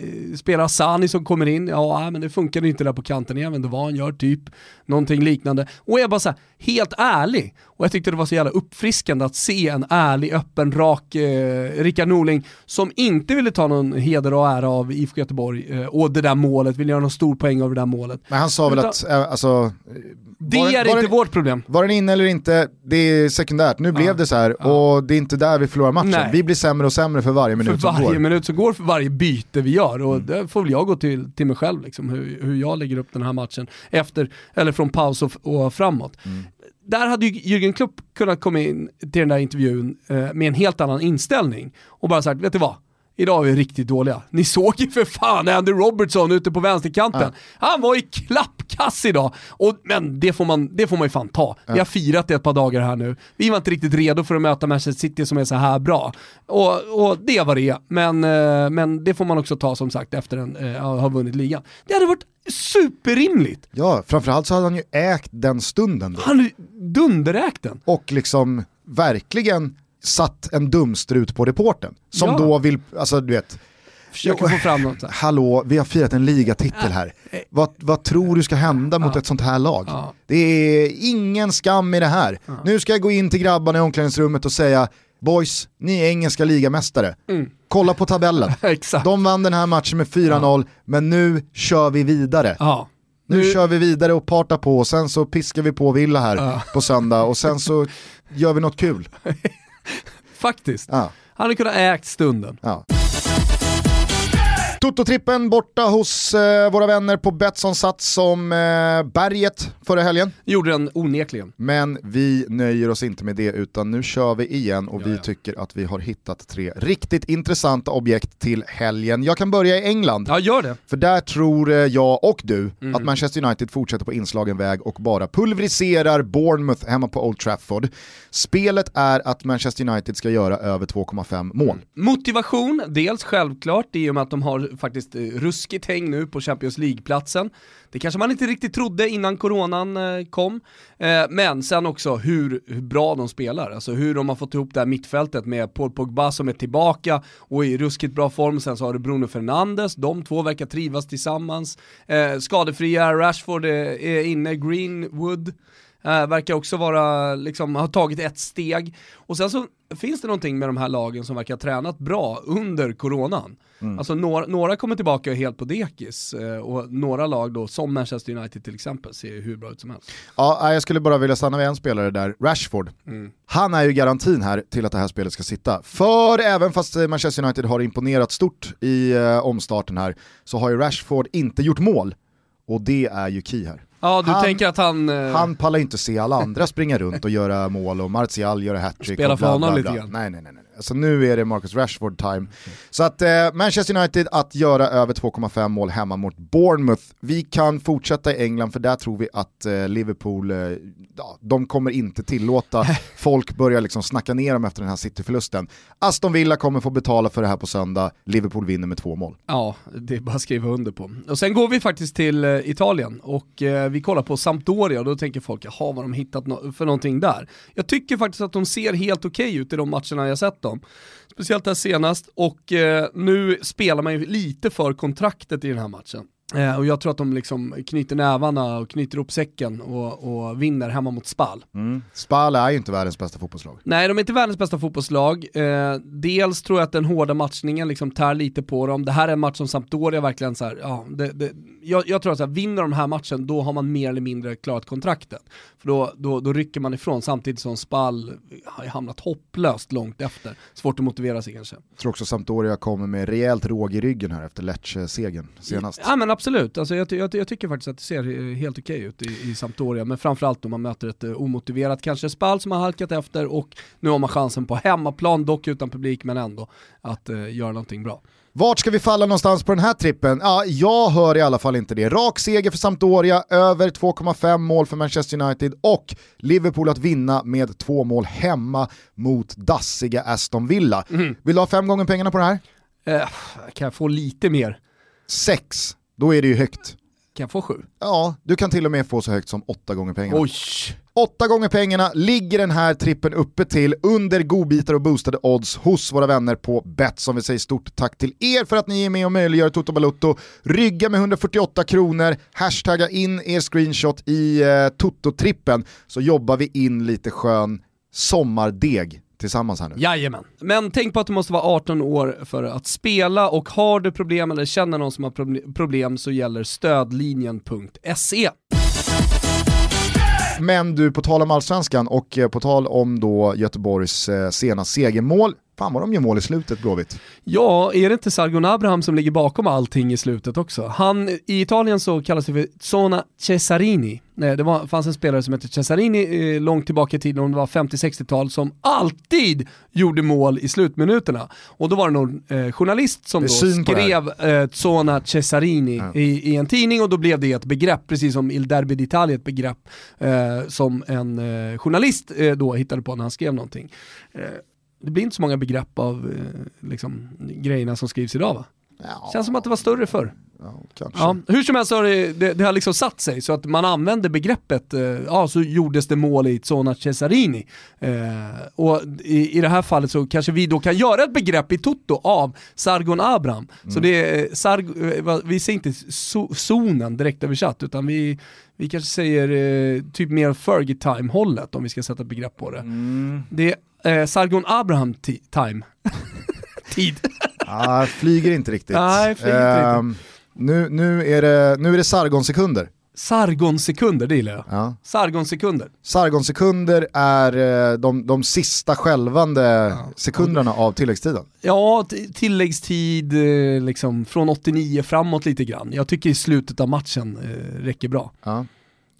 Eh, spelar Sani som kommer in, ja men det funkar inte där på kanten, jag vet inte vad han gör, typ någonting liknande. Och jag bara så här, helt ärlig, och jag tyckte det var så jävla uppfriskande att se en ärlig, öppen, rak eh, Rickard Norling som inte ville ta någon heder och ära av IFK Göteborg eh, och det där målet, ville göra någon stor poäng av det där målet. Men han sa väl Utan, att, äh, alltså, det är inte den, vårt problem. Var den inne eller inte, det är sekundärt. Nu ja, blev det så här ja. och det är inte där vi förlorar matchen. Nej. Vi blir sämre och sämre för varje minut för som varje går. För varje minut som går, för varje byte vi gör. Och mm. det får väl jag gå till, till mig själv, liksom, hur, hur jag lägger upp den här matchen efter, eller från paus och, och framåt. Mm. Där hade ju Jürgen Klopp kunnat komma in till den där intervjun eh, med en helt annan inställning och bara sagt, vet du vad? Idag är vi riktigt dåliga. Ni såg ju för fan Andy Robertson ute på vänsterkanten. Ja. Han var i klappkass idag. Och, men det får, man, det får man ju fan ta. Ja. Vi har firat det ett par dagar här nu. Vi var inte riktigt redo för att möta Manchester City som är så här bra. Och, och det var det. Men, eh, men det får man också ta som sagt efter att eh, ha vunnit ligan. Det hade varit superrimligt. Ja, framförallt så hade han ju ägt den stunden. Då. Han dunderägt den. Och liksom verkligen satt en dumstrut på reporten. Som ja. då vill, alltså du vet, Försöker få fram något. Hallå, vi har firat en ligatitel här. Vad, vad tror du ska hända mot ett sånt här lag? Det är ingen skam i det här. Nu ska jag gå in till grabbarna i omklädningsrummet och säga Boys, ni är engelska ligamästare. Mm. Kolla på tabellen. De vann den här matchen med 4-0, men nu kör vi vidare. Ja. Nu, nu kör vi vidare och partar på och sen så piskar vi på Villa här ja. på söndag och sen så gör vi något kul. Faktiskt. Ja. Han hade kunnat ägt stunden. Toto-trippen borta hos eh, våra vänner på Betsson satt som eh, berget förra helgen. Gjorde den onekligen. Men vi nöjer oss inte med det utan nu kör vi igen och Ja, vi tycker att vi har hittat tre riktigt intressanta objekt till helgen. Jag kan börja i England. Ja, gör det. För där tror eh, jag och du Mm. att Manchester United fortsätter på inslagen väg och bara pulveriserar Bournemouth hemma på Old Trafford. Spelet är att Manchester United ska göra över 2,5 mål. Motivation, dels självklart i och med att de har faktiskt eh, ruskigt häng nu på Champions League-platsen. Det kanske man inte riktigt trodde innan coronan eh, kom. Eh, men sen också hur, hur bra de spelar, alltså hur de har fått ihop det här mittfältet med Paul Pogba som är tillbaka och i ruskigt bra form. Sen så har du Bruno Fernandes, de två verkar trivas tillsammans. Skadefria Rashford är inne, Greenwood. Eh, verkar också vara, liksom, ha tagit ett steg. Och sen så finns det någonting med de här lagen som verkar ha tränat bra under coronan. Alltså några, några kommer tillbaka helt på dekis eh, och några lag då, som Manchester United till exempel, ser ju hur bra ut som helst. Ja, jag skulle bara vilja stanna vid en spelare där, Rashford. Han är ju garantin här till att det här spelet ska sitta. För även fast Manchester United har imponerat stort i eh, omstarten här, så har ju Rashford inte gjort mål. Och det är ju key här. Ja, du Han- tänker att han... eh, Han pallar inte se alla andra springa runt och göra mål och Martial göra hattrick. Spela för honom lite grann. Nej, nej, nej. nej. Alltså nu är det Marcus Rashford time. Så att eh, Manchester United att göra över 2,5 mål hemma mot Bournemouth. Vi kan fortsätta i England för där tror vi att eh, Liverpool, eh, ja, de kommer inte tillåta folk börja liksom snacka ner dem efter den här City-förlusten. Aston Villa kommer få betala för det här på söndag, Liverpool vinner med två mål. Ja, det är bara att skriva under på. Och sen går vi faktiskt till eh, Italien och eh, vi kollar på Sampdoria och då tänker folk, jaha vad de hittat no- för någonting där? Jag tycker faktiskt att de ser helt okej ut i de matcherna jag sett om. Speciellt här senast och eh, nu spelar man ju lite för kontraktet i den här matchen. Eh, och jag tror att de liksom knyter nävarna och knyter upp säcken och, och vinner hemma mot Spal. Spal är ju inte världens bästa fotbollslag. Nej, de är inte världens bästa fotbollslag. Eh, dels tror jag att den hårda matchningen liksom tär lite på dem. Det här är en match som Sampdoria verkligen så här, ja, det, det, jag, jag tror att så här, vinner de här matchen, då har man mer eller mindre klarat kontraktet. För då, då, då rycker man ifrån, samtidigt som Spall har hamnat hopplöst långt efter. Svårt att motivera sig kanske. Jag tror också Sampdoria kommer med rejält råg i ryggen här efter Lecce-segern senast. Ja men absolut, alltså, jag, jag, jag tycker faktiskt att det ser eh, helt okej ut i, i Sampdoria, men framförallt om man möter ett eh, omotiverat kanske Spal som har halkat efter och nu har man chansen på hemmaplan, dock utan publik men ändå, att eh, göra någonting bra. Vart ska vi falla någonstans på den här trippen? Ja, jag hör i alla fall inte det. Rak seger för Sampdoria, över 2,5 mål för Manchester United och Liverpool att vinna med två mål hemma mot dassiga Aston Villa. Vill du ha fem gånger pengarna på det här? Eh, kan jag få lite mer? Sex, då är det ju högt. Kan jag få sju? Ja, du kan till och med få så högt som åtta gånger pengarna. Oj! Åtta gånger pengarna ligger den här trippen uppe till under godbitar och boostade odds hos våra vänner på Betsson. Vi säger stort tack till er för att ni är med och möjliggör Toto Balutto. Rygga med 148 kronor, hashtagga in er screenshot i eh, Toto-trippen så jobbar vi in lite skön sommardeg tillsammans här nu. Jajamän. Men tänk på att du måste vara 18 år för att spela och har du problem eller känner någon som har proble- problem så gäller stödlinjen.se. Men du, på tal om allsvenskan och eh, på tal om då Göteborgs eh, sena segermål, fan vad de gör mål i slutet Blåvitt. Ja, är det inte Sargon Abraham som ligger bakom allting i slutet också? Han, i Italien så kallas det för Zona Cesarini. Nej, det var, fanns en spelare som hette Cesarini eh, långt tillbaka i tiden, om det var 50-60-tal, som alltid gjorde mål i slutminuterna. Och då var det någon eh, journalist som då skrev eh, Zona Cesarini Ja. i, i en tidning och då blev det ett begrepp, precis som Il Derby d'Italia ett begrepp eh, som en eh, journalist eh, då hittade på när han skrev någonting. Eh, det blir inte så många begrepp av eh, liksom, grejerna som skrivs idag va? Ja, Känns som att det var större förr. ja, kanske. Ja, hur som helst så har det, det, det har liksom satt sig så att man använder begreppet, eh, ja så gjordes det mål i Zona Cesarini. Eh, och i, i det här fallet så kanske vi då kan göra ett begrepp i Toto av Sargon Abraham. Så det är, Sarg, eh, vi säger inte so, zonen direkt översatt utan vi, vi kanske säger eh, typ mer Fergie time-hållet om vi ska sätta begrepp på det. Det är eh, Sargon Abraham ti- time. Tid. Ah, flyger inte riktigt. Nej, flyger inte Ehm, Nu, nu, är det, nu är det Sargon-sekunder. Sargon-sekunder, det gillar jag. Ja. Sargon-sekunder. Sargon-sekunder är eh, de, de sista skälvande sekunderna av tilläggstiden. Ja, tilläggstid eh, liksom från 89 framåt lite grann. Jag tycker i slutet av matchen eh, räcker bra. Ja.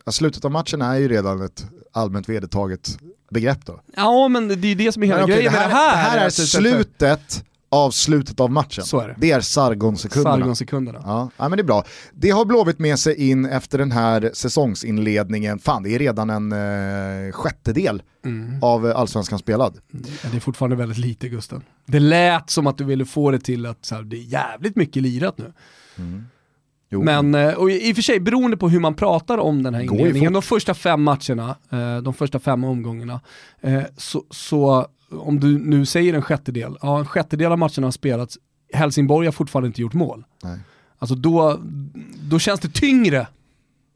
Ja, slutet av matchen är ju redan ett allmänt vedertaget begrepp då. Ja, men det är ju det som är hela Men grejen det, med här, det här. det här är det- slutet av slutet av matchen. Så är det. Det är Sargon-sekunderna. Sargon-sekunderna. Ja, ja, men det är bra. Det har Blåvitt med sig in efter den här säsongsinledningen. Fan, det är redan en eh, sjättedel Mm. av allsvenskan spelad. Ja, det är fortfarande väldigt lite Gusten. Det lät som att du ville få det till att så här, det är jävligt mycket lirat nu. Jo. Men eh, och i och för sig, beroende på hur man pratar om den här inledningen, de första fem matcherna, eh, de första fem omgångarna, eh, så, så om du nu säger en sjättedel, ja en sjättedel av matcherna har spelats, Helsingborg har fortfarande inte gjort mål. Nej. Alltså då, då känns det tyngre,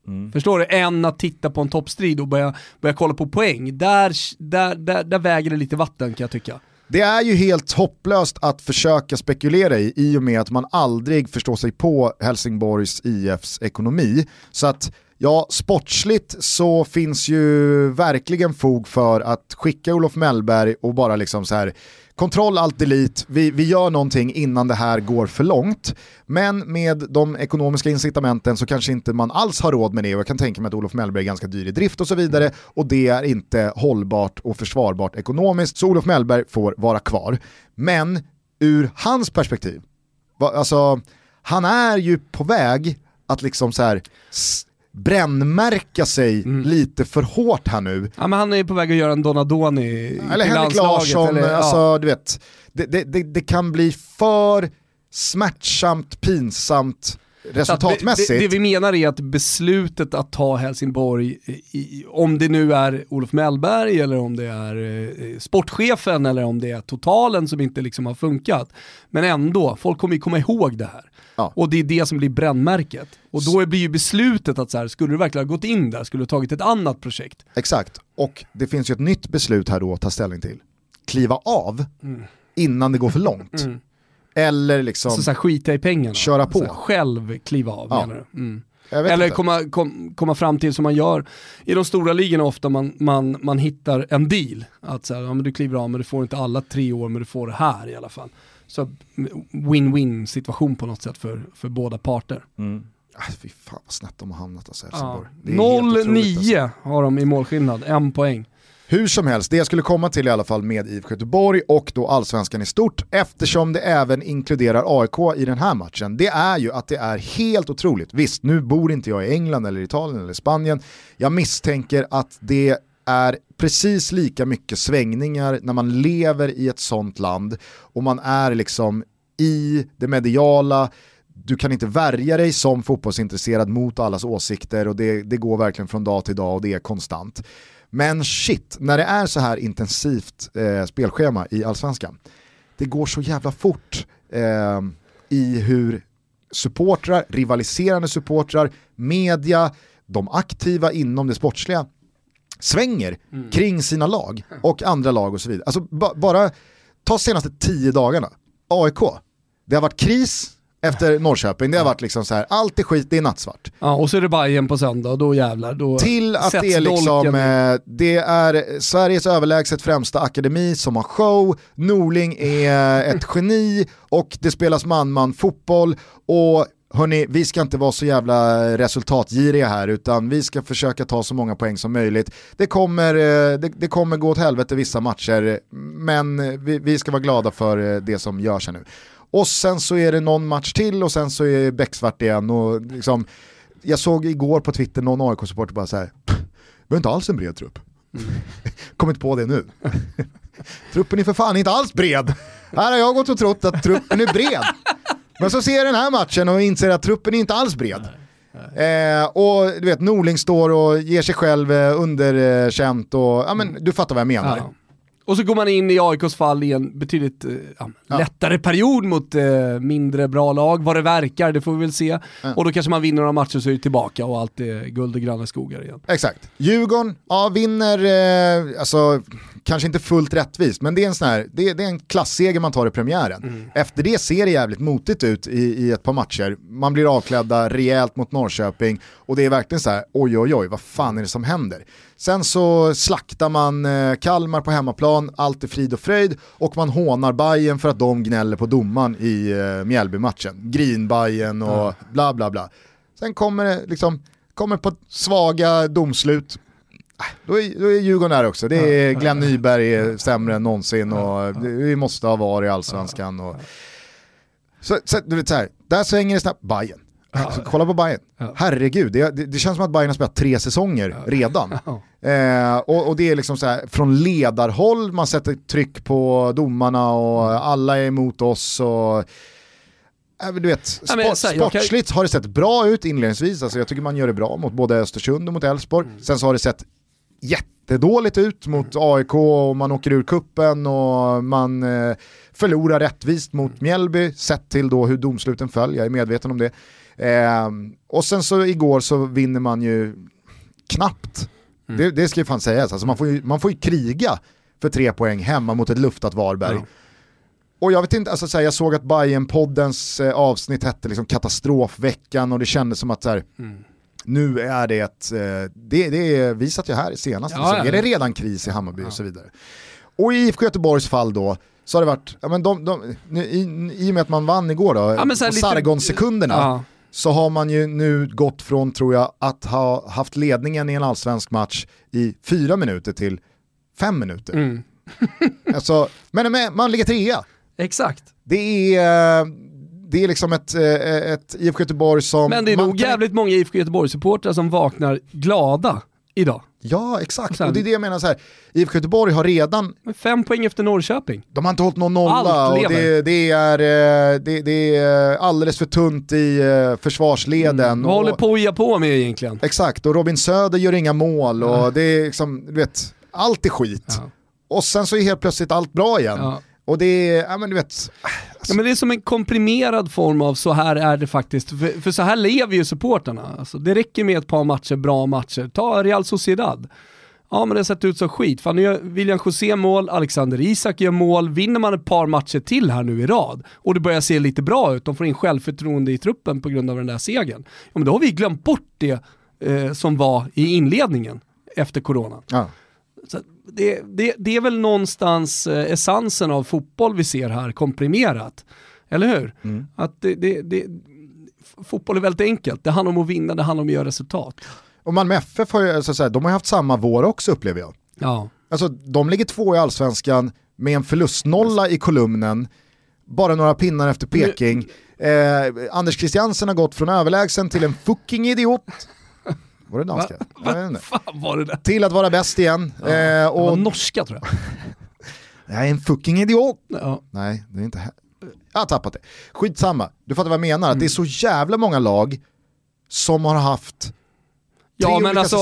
Mm. förstår du, än att titta på en toppstrid och börja, börja kolla på poäng. Där, där, där, där väger det lite vatten kan jag tycka. Det är ju helt hopplöst att försöka spekulera i, i och med att man aldrig förstår sig på Helsingborgs IFs ekonomi. Så att ja, sportsligt så finns ju verkligen fog för att skicka Olof Mellberg och bara liksom så här kontroll alt delete, vi, vi gör någonting innan det här går för långt. Men med de ekonomiska incitamenten så kanske inte man alls har råd med det och jag kan tänka mig att Olof Mellberg är ganska dyr i drift och så vidare och det är inte hållbart och försvarbart ekonomiskt så Olof Mellberg får vara kvar. Men ur hans perspektiv, va, alltså han är ju på väg att liksom så här s- brännmärka sig lite för hårt här nu Ja, men han är på väg att göra en Donadoni eller till Henrik Larsson, eller, ja. alltså du vet, det, det, det, det kan bli för smärtsamt, pinsamt resultatmässigt. Det, det, vi menar är att beslutet att ta Helsingborg, i, i, om det nu är Olof Mellberg eller om det är eh, sportchefen eller om det är totalen som inte liksom har funkat. Men ändå, folk kommer ju komma ihåg det här. Ja. Och det är det som blir brännmärket. Och då blir ju beslutet att så här, skulle du verkligen ha gått in där, skulle du ha tagit ett annat projekt. Exakt, och det finns ju ett nytt beslut här då att ta ställning till. Kliva av innan det går för långt. Eller liksom, Så, så här, skita i pengarna. Köra på. Här, själv kliva av Ja. menar du? Mm. Eller inte. komma, kom, komma fram till som man gör i de stora ligorna ofta, man, man, man hittar en deal. Att så här, ja, men du kliver av men du får inte alla tre år men du får det här i alla fall. Så win-win situation på något sätt för, för båda parter. Ah, fy fan vad snett de har hamnat alltså, Ja. Helsingborg. Helt otroligt, alltså. 0-9 har de i målskillnad, en poäng. Hur som helst, det jag skulle komma till i alla fall med IFK Göteborg och då allsvenskan i stort, eftersom det även inkluderar AIK i den här matchen, det är ju att det är helt otroligt. Visst, nu bor inte jag i England eller Italien eller Spanien. Jag misstänker att det är precis lika mycket svängningar när man lever i ett sånt land och man är liksom i det mediala, du kan inte värja dig som fotbollsintresserad mot allas åsikter och det, det går verkligen från dag till dag och det är konstant. Men shit, när det är så här intensivt eh, spelschema i allsvenskan, det går så jävla fort eh, i hur supportrar, rivaliserande supportrar, media, de aktiva inom det sportsliga svänger kring sina lag och andra lag och så vidare. Alltså ba- bara ta senaste tio dagarna, AIK, det har varit kris efter Norrköping, det har varit liksom så här, allt är skit, det är nattsvart. Ja, och så är det Bayern på söndag då jävlar. Då Till att det är liksom, dolken. eh, det är Sveriges överlägset främsta akademi som har show, Norling är ett geni och det spelas man-man fotboll och hörni, vi ska inte vara så jävla resultatgiriga här utan vi ska försöka ta så många poäng som möjligt. Det kommer, eh, det, det kommer gå åt helvete vissa matcher men vi, vi ska vara glada för eh, det som görs här nu. Och sen så är det någon match till och sen så är det becksvart igen och liksom jag såg igår på Twitter någon AIK-supporter bara så här, vi har inte alls en bred trupp. Kommit på det nu. Truppen är för fan inte alls bred. Här har jag gått och trott att truppen är bred. Men så ser jag den här matchen och inser att truppen är inte alls bred. Eh, och du vet, Norling står och ger sig själv eh, underkänt och, ja men du fattar vad jag menar. Ja. Och så går man in i AIKs fall i en betydligt eh, ja, Ja. lättare period mot eh, mindre bra lag, vad det verkar, det får vi väl se. Och då kanske man vinner några matcher så är det tillbaka och allt är guld och gröna skogar igen. Exakt. Djurgården, ja vinner, eh, alltså kanske inte fullt rättvist, men det är en, sån här, det, det är en klassseger man tar i premiären. Mm. Efter det ser det jävligt motigt ut i, i ett par matcher. Man blir avklädda rejält mot Norrköping och det är verkligen så här, oj oj oj, vad fan är det som händer? Sen så slaktar man eh, Kalmar på hemmaplan, allt är frid och fröjd och man hånar Bayern för att de gnäller på domaren i eh, Mjällby-matchen. Grinbajen och bla bla bla. Sen kommer det liksom, kommer på svaga domslut, då är, då är Djurgården där också. Det är Glenn Nyberg är sämre än någonsin och vi måste ha VAR i allsvenskan. Och... Så, så, du vet så här, där svänger det snabbt. Bayern. Alltså, kolla på Bayern. Herregud, det, det, det känns som att Bayern har spelat tre säsonger redan. Eh, och, och det är liksom så här, från ledarhåll, man sätter tryck på domarna och alla är emot oss. Och, du vet, Ja, sport, så här, jag kan- sportsligt har det sett bra ut inledningsvis, alltså jag tycker man gör det bra mot både Östersund och mot Elfsborg. Mm. Sen så har det sett jättedåligt ut mot AIK och man åker ur kuppen och man eh, förlorar rättvist mot Mjällby sett till då hur domsluten föll, jag är medveten om det. Eh, och sen så igår så vinner man ju knappt, det, det ska ju fan sägas, alltså man, får ju, man får ju kriga för tre poäng hemma mot ett luftat Varberg. Ja. Och jag vet inte, alltså, så här, jag såg att bayern poddens eh, avsnitt hette liksom katastrofveckan och det kändes som att så här, Mm. Nu är det ett, eh, det, det är, vi satt ju här senast, Ja, liksom. ja. är det redan kris i Hammarby och så vidare. Och i IFK Göteborgs fall då, så har det varit, ja, men de, de, i, i och med att man vann igår då, Ja, på Sargon-sekunderna, Ja. så har man ju nu gått från, tror jag, att ha haft ledningen i en allsvensk match i fyra minuter till fem minuter. Mm. Alltså, men men man ligger trea. Exakt. Det är, det är liksom ett, eh, ett IFK Göteborg som... Men det är nog kan- jävligt många IFK Göteborg-supportrar som vaknar glada idag. Ja, exakt. Sen- Och det är det jag menar så här. IFK Göteborg har redan, Men fem poäng efter Norrköping. de har inte hållit någon nolla och det, det, är, eh, det, det är alldeles för tunt i eh, försvarsleden. Vad och, håller Poja på med egentligen? Exakt, och Robin Söder gör inga mål och det är liksom, du vet, allt är skit. Ja. Och sen så är helt plötsligt allt bra igen. Ja. Och det är, ja men du vet, Ja, men det är som en komprimerad form av så här är det faktiskt. För, för så här lever ju supporterna. Alltså, det räcker med ett par matcher, bra matcher. Ta Real Sociedad. Ja men det har sett ut som skit. Fan, nu gör William José mål, Alexander Isak gör mål. Vinner man ett par matcher till här nu i rad och det börjar se lite bra ut, de får in självförtroende i truppen på grund av den där segern. Ja men då har vi glömt bort det eh, som var i inledningen efter corona. ja. Så det, det, det är väl någonstans eh, essensen av fotboll vi ser här komprimerat. Eller hur? Mm. Att det, det, det, fotboll är väldigt enkelt. Det handlar om att vinna, det handlar om att göra resultat. Och Malmö FF har ju, alltså, så här, de har haft samma vår också upplever jag. Ja. Alltså de ligger två i allsvenskan med en förlustnolla i kolumnen, bara några pinnar efter Peking. Eh, Anders Christiansen har gått från överlägsen till en fucking idiot. Var det danska? Vet inte. Fan var det där? Till att vara bäst igen. Eh, Det var och norska tror jag. jag är en fucking idiot. Ja. Nej, det är inte här. Jag har tappat det. Skitsamma, du fattar vad jag menar. Mm. Det är så jävla många lag som har haft Ja men alltså,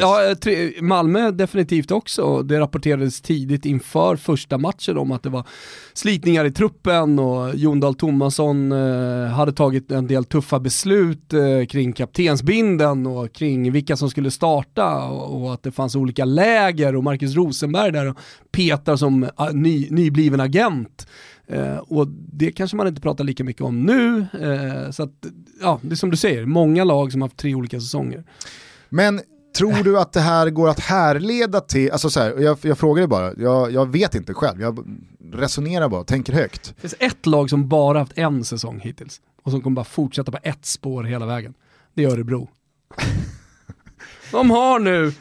ja, tre, Malmö definitivt också. Det rapporterades tidigt inför första matchen om att det var slitningar i truppen och Jon Dahl Tomasson eh, hade tagit en del tuffa beslut eh, kring kaptensbinden och kring vilka som skulle starta och, och att det fanns olika läger och Marcus Rosenberg där och petar som ah, ny, nybliven agent. Eh, och det kanske man inte pratar lika mycket om nu. Eh, så att, ja, det är som du säger, många lag som har haft tre olika säsonger. Men tror du att det här går att härleda till, alltså så här, jag, jag frågar dig bara, jag, jag vet inte själv, jag resonerar bara, tänker högt. Det finns ett lag som bara haft en säsong hittills och som kommer bara fortsätta på ett spår hela vägen. Det är Örebro. De har nu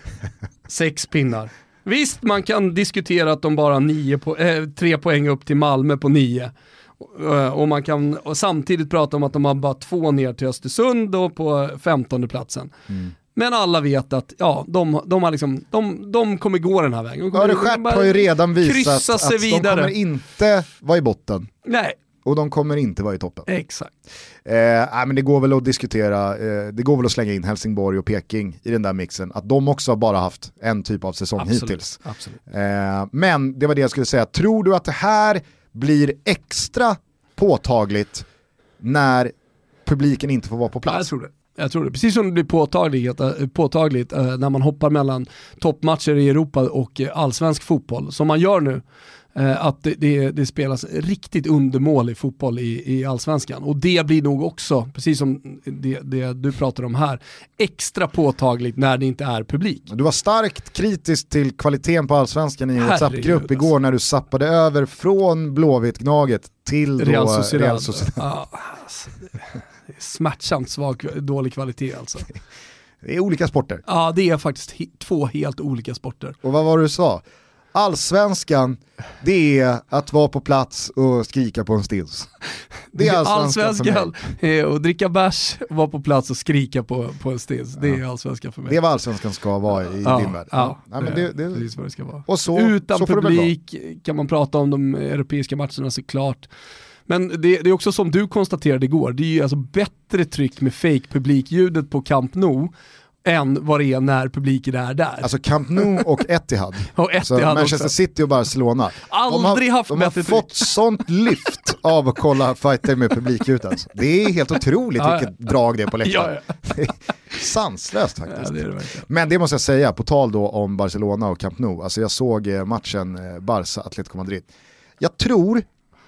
sex pinnar. Visst, man kan diskutera att de bara nio po eh, tre poäng upp till Malmö på nio. Eh, Och man kan och samtidigt prata om att de har bara två ner till Östersund och på femtonde platsen. Men alla vet att ja, de, de, har liksom, de, de kommer gå den här vägen. De kommer- de har ju redan visat att sig de vidare. kommer inte vara i botten. Nej, Och de kommer inte vara i toppen. exakt. Eh, nej, men det går väl att diskutera, eh, det går väl att slänga in Helsingborg och Peking i den där mixen. Att de också har bara haft en typ av säsong Absolut. hittills. Absolut. Eh, men det var det jag skulle säga, tror du att det här blir extra påtagligt när publiken inte får vara på Ja, jag plats? tror det. Jag tror det. Precis som det blir påtagligt, eh, påtagligt eh, när man hoppar mellan toppmatcher i Europa och eh, allsvensk fotboll, som man gör nu. Eh, att det, det, det, spelas riktigt undermålig fotboll i, i allsvenskan. Och det blir nog också, precis som det, det, du pratar om här, extra påtagligt när det inte är publik. Du var starkt kritisk till kvaliteten på allsvenskan i en WhatsApp-grupp igår alltså. när du sappade över från Blåvitt-Gnaget till Real Sociedad. Real Sociedad. Ja, alltså, smärtsamt svag, dålig kvalitet alltså. Det är olika sporter. Ja, det är faktiskt två helt olika sporter. Och vad var det du sa? Allsvenskan, det är att vara på plats och skrika på en stils. Det är allsvenskan, allsvenskan är att dricka bärs, vara på plats och skrika på, på en stils. Det är allsvenskan för mig. Det är vad allsvenskan ska vara i ja, din värld. Ja, ja det, det, det, är vad det ska vara. Och så, Utan så publik kan man prata om de europeiska matcherna såklart. Men det, det, är också som du konstaterade igår, det är ju alltså bättre tryck med fake publikljudet på Camp Nou än vad det är när publiken är där. Alltså Camp Nou och Etihad, och Etihad alltså Manchester också. City och Barcelona. Aldrig de har, haft de har bättre fått sånt lyft av att kolla fighter med publikljud alltså. Det är helt otroligt ja, vilket ja. drag det är på läktaren. Ja. Sanslöst faktiskt. Det det Men det måste jag säga, på tal då om Barcelona och Camp Nou, alltså jag såg eh, matchen eh, Barca-Atletico Madrid. Jag tror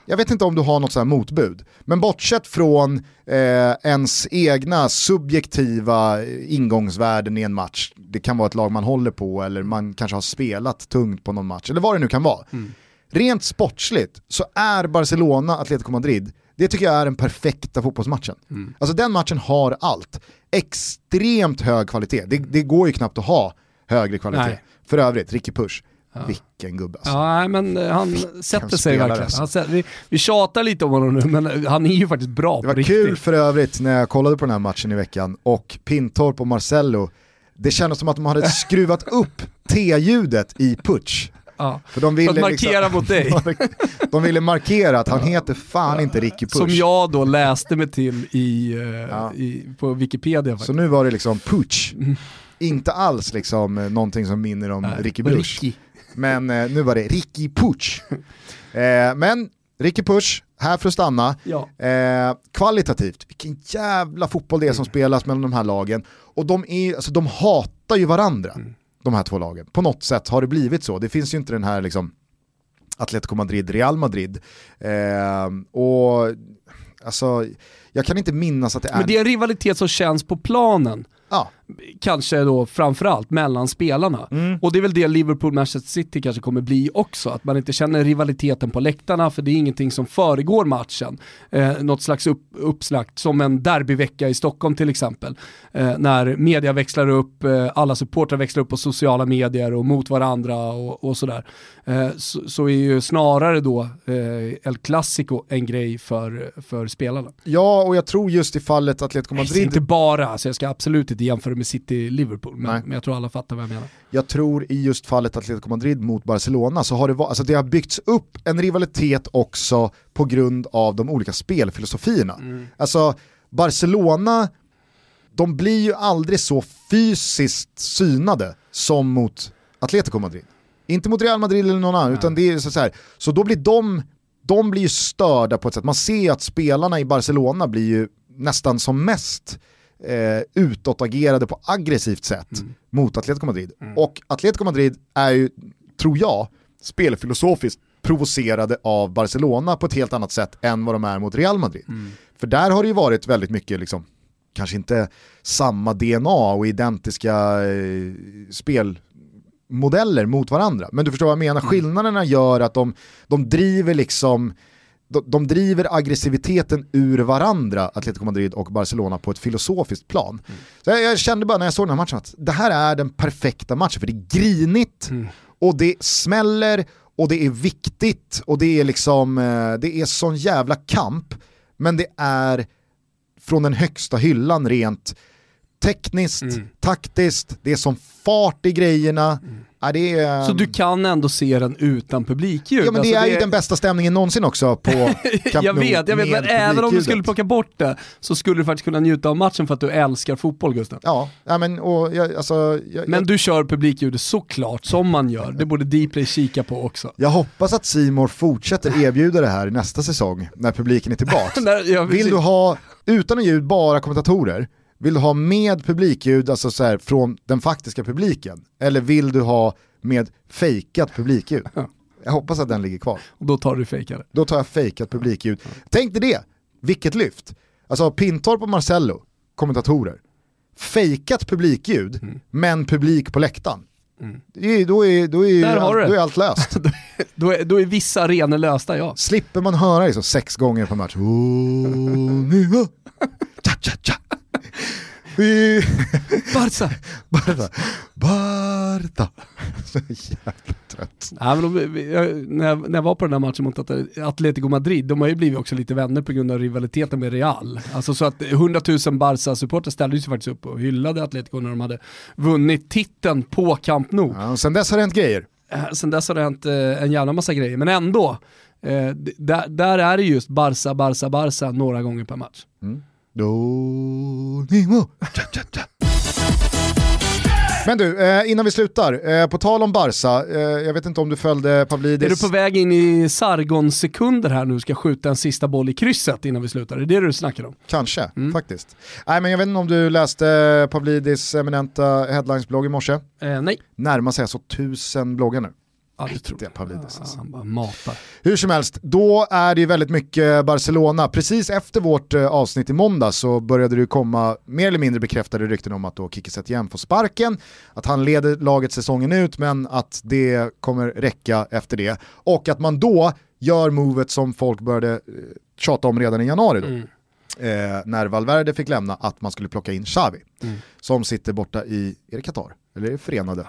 jag vet inte om du har något sånt här motbud, men bortsett från eh, ens egna subjektiva ingångsvärden i en match, det kan vara ett lag man håller på eller man kanske har spelat tungt på någon match, eller vad det nu kan vara. Mm. Rent sportsligt så är Barcelona, Atletico Madrid, det tycker jag är den perfekta fotbollsmatchen. Mm. Alltså den matchen har allt. Extremt hög kvalitet, det, det går ju knappt att ha högre kvalitet. Nej. För övrigt, Ricky Push, Ja. Vilken gubbe alltså. Ja, men eh, han sätter sig verkligen. Alltså. Han vi, vi tjatar lite om honom nu, men eh, han är ju faktiskt bra Det var kul för övrigt när jag kollade på den här matchen i veckan och Pintorp och Marcello, det kändes som att de hade skruvat upp T-ljudet i Putsch. Ja. För, de ville för att markera liksom, mot dig. de ville markera att han heter fan inte Ricky Push. Som jag då läste mig till i, uh, ja. i på Wikipedia. Faktiskt. Så nu var det liksom Putsch. Mm. Inte alls liksom någonting som minner om Nej, Ricky. Ricky. Men eh, nu var det Ricky Puch. Eh, men Ricky Push, här för att stanna. Ja. Eh, kvalitativt, vilken jävla fotboll det är som mm. spelas mellan de här lagen. Och de, är, alltså, de hatar ju varandra, mm. de här två lagen. På något sätt har det blivit så. Det finns ju inte den här liksom, Atletico Madrid, Real Madrid. Eh, och alltså, jag kan inte minnas att det är... Men det är en rivalitet som känns på planen. Ja. Kanske då framförallt mellan spelarna. Mm. Och det är väl det Liverpool-Manchester City kanske kommer bli också, att man inte känner rivaliteten på läktarna för det är ingenting som föregår matchen. Eh, något slags upp, uppslagt, som en derbyvecka i Stockholm till exempel. Eh, när media växlar upp, eh, alla supportrar växlar upp på sociala medier och mot varandra och, och sådär. Eh, så, så, är ju snarare då eh, El Clasico en grej för, för spelarna. Ja, och jag tror just i fallet Atletico Madrid... Inte bara, alltså jag ska absolut inte jämföra med City-Liverpool, men, men, jag tror alla fattar vad jag menar. Jag tror i just fallet Atletico Madrid mot Barcelona så har det, alltså det har byggts upp en rivalitet också på grund av de olika spelfilosofierna. Mm. Alltså Barcelona, de blir ju aldrig så fysiskt synade som mot Atletico Madrid. Inte mot Real Madrid eller någon annan, Nej. utan det är så här. Så då blir de, de blir ju störda på ett sätt. Man ser att spelarna i Barcelona blir ju nästan som mest eh, utåtagerade på aggressivt sätt mm. mot Atletico Madrid. Mm. Och Atletico Madrid är ju, tror jag, spelfilosofiskt provocerade av Barcelona på ett helt annat sätt än vad de är mot Real Madrid. Mm. För där har det ju varit väldigt mycket, liksom, kanske inte samma DNA och identiska eh, spelmodeller mot varandra. Men du förstår vad jag menar, mm. skillnaderna gör att de, de driver liksom de, de driver aggressiviteten ur varandra, Atletico Madrid och Barcelona, på ett filosofiskt plan. Mm. Så jag, jag, kände bara när jag såg den här matchen att det här är den perfekta matchen, för det är grinigt mm. och det smäller och det är viktigt och det är liksom, eh, det är sån jävla kamp, men det är från den högsta hyllan rent tekniskt, mm. taktiskt, det är som fart i grejerna, mm. Ja, är, så du kan ändå se den utan publikljud? Ja men det alltså, är det... ju den bästa stämningen någonsin också på Camp Jag vet, jag vet men även om du skulle plocka bort det så skulle du faktiskt kunna njuta av matchen för att du älskar fotboll Gustav. Ja, ja men och jag, alltså, jag, Men du kör publikljudet såklart, som man gör. Det borde Dplay kika på också. Jag hoppas att Simor fortsätter erbjuda det här nästa säsong när publiken är tillbaka. Vill du ha, utan ljud, bara kommentatorer, Vill du ha med publikljud, alltså så här, från den faktiska publiken? Eller vill du ha med fejkat publikljud? Jag hoppas att den ligger kvar. Och då tar du fejkare. Då tar jag fejkat publikljud. Tänk dig det, vilket lyft. Alltså Pintorp och Marcello, kommentatorer. Fejkat publikljud, Mm. men publik på läktaren. Det är, då, är, då, är, Där har allt, du det. då är allt löst. Då är, då är vissa arenor lösta ja. Slipper man höra så sex gånger per match. Oh, Vi... Barca! Barta. Barta. Så jävla trött. Ja, men de, jag- när, jag, när jag var på den här matchen mot At- Atletico Madrid, de har ju blivit också lite vänner på grund av rivaliteten med Real. Alltså så att 100 000 Barca-supportrar ställde sig faktiskt upp och hyllade Atletico när de hade vunnit titeln på Camp Nou. Ja, sen dess har det hänt grejer. Eh, Sen dess har det hänt eh, en jävla massa grejer, men ändå. Eh, där, där är det just Barca, Barca, Barca några gånger per match. Donimo. Cha, cha, cha. Men du, eh, innan vi slutar, eh, på tal om Barca, eh, jag vet inte om du följde Pavlidis... Är du på väg in i Sargon-sekunder här nu ska skjuta en sista boll i krysset innan vi slutar? Är det det du snackar om? Kanske, faktiskt. Nej men jag vet inte om du läste Pavlidis eminenta headlinesblogg i morse. Nej. Närmar sig alltså tusen bloggar nu. Ja, det tror jag. Pavlidis, Ja, alltså. Han bara matar. Hur som helst, då är det ju väldigt mycket Barcelona. Precis efter vårt eh, avsnitt i måndag så började det komma mer eller mindre bekräftade rykten om att då Kiki Setien får sparken, att han leder laget säsongen ut men att det kommer räcka efter det. Och att man då gör movet som folk började eh, tjata om redan i januari då. Eh, när Valverde fick lämna, att man skulle plocka in Xavi. Som sitter borta i, är det Qatar? Eller är det Förenade?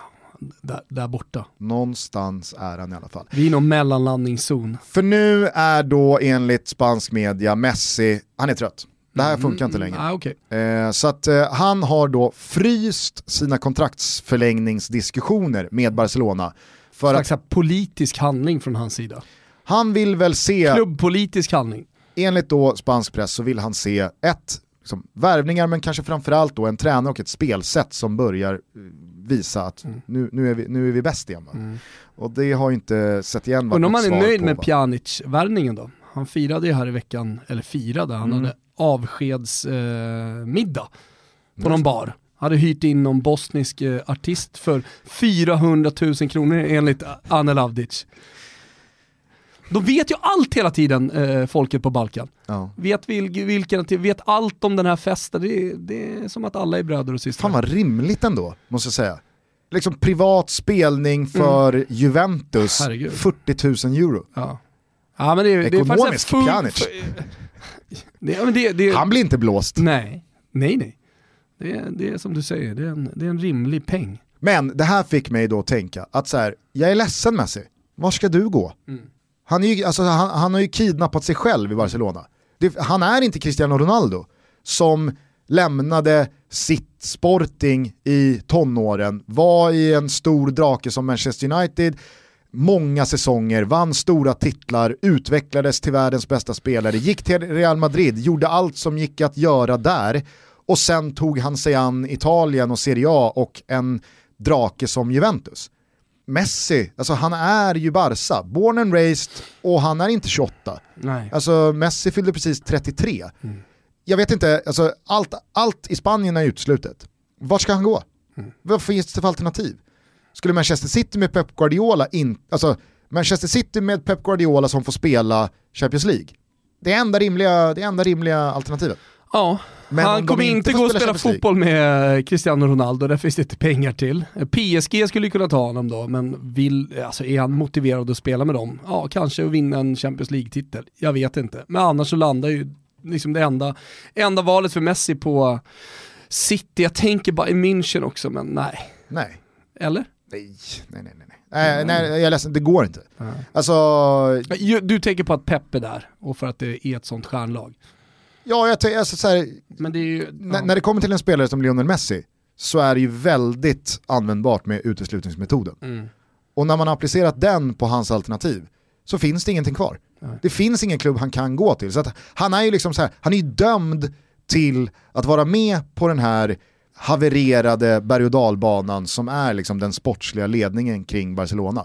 Där, där borta. Någonstans är han i alla fall. Vi är i någon mellanlandningszon. För nu är då enligt spansk media Messi, han är trött. Det här funkar inte längre. Ah, okay. Eh, så att eh, han har då fryst sina kontraktsförlängningsdiskussioner med Barcelona. För Slags att politisk handling från hans sida. han vill väl se, Klubbpolitisk handling. enligt då spansk press så vill han se ett, liksom, värvningar men kanske framförallt då en tränare och ett spelsätt som börjar eh, visa att Mm. nu, nu, är vi, nu är vi bäst igen. Va? Och det har ju inte sett igen Undrar om han är nöjd på, med? Pjanic-värvningen då? Han firade ju här i veckan, eller firade, han Mm. hade avskedsmiddag eh, på någon bar. Hade hyrt in någon bosnisk eh, artist för 400 000 kronor enligt Anel Avdic. De vet ju allt hela tiden, eh, folket på Balkan. Ja. Vet, vil, vilken, vet allt om den här festen, det, är- det är som att alla är bröder och systrar. Fan vad rimligt ändå, måste jag säga. Liksom privat spelning för Juventus, Mm. Herregud. 40 000 euro. Ja. Ja men det, är- det Pjanic. Han blir inte blåst. Nej, nej nej. Det är, det är som du säger, det är, en, det är en rimlig peng. Men det här fick mig då tänka att så här, jag är ledsen Messi, var ska du gå? Han, är ju, alltså, han, han har ju kidnappat sig själv i Barcelona. Det, han är inte Cristiano Ronaldo som lämnade sitt Sporting i tonåren, var i en stor drake som Manchester United, många säsonger, vann stora titlar, utvecklades till världens bästa spelare, gick till Real Madrid, gjorde allt som gick att göra där och sen tog han sig an Italien och Serie A och en drake som Juventus. Messi, alltså han är ju Barca, born and raised och han är inte 28. Nej. Alltså Messi fyllde precis 33. Jag vet inte, alltså, allt, allt i Spanien är uteslutet. Vart ska han gå? Vad finns det för alternativ? Skulle Manchester City med Pep Guardiola in, alltså Manchester City med Pep Guardiola som får spela Champions League. Det är enda rimliga, det enda rimliga alternativet. Ja, Men han kommer inte gå och spela fotboll med Cristiano Ronaldo, där finns det inte pengar till. PSG skulle kunna ta honom då, men vill, alltså är han motiverad att spela med dem? Ja, kanske att vinna en Champions League-titel. Jag vet inte. Men annars så landar ju liksom det enda, enda valet för Messi på City. Jag tänker bara i München också, men nej. Nej. Eller? Nej, nej, nej. nej. Nej, nej, jag är ledsen, det går inte. Alltså, Du tänker på att Pep är där och för att det är ett sånt stjärnlag. Ja, jag tänker, alltså, så här, det ju... när, ja. när det kommer till en spelare som Lionel Messi så är det ju väldigt användbart med uteslutningsmetoden. Mm. Och när man har applicerat den på hans alternativ så finns det ingenting kvar. Det finns ingen klubb han kan gå till. Så han är ju liksom så här, han är dömd till att vara med på den här havererade berg och dalbanan som är liksom den sportsliga ledningen kring Barcelona.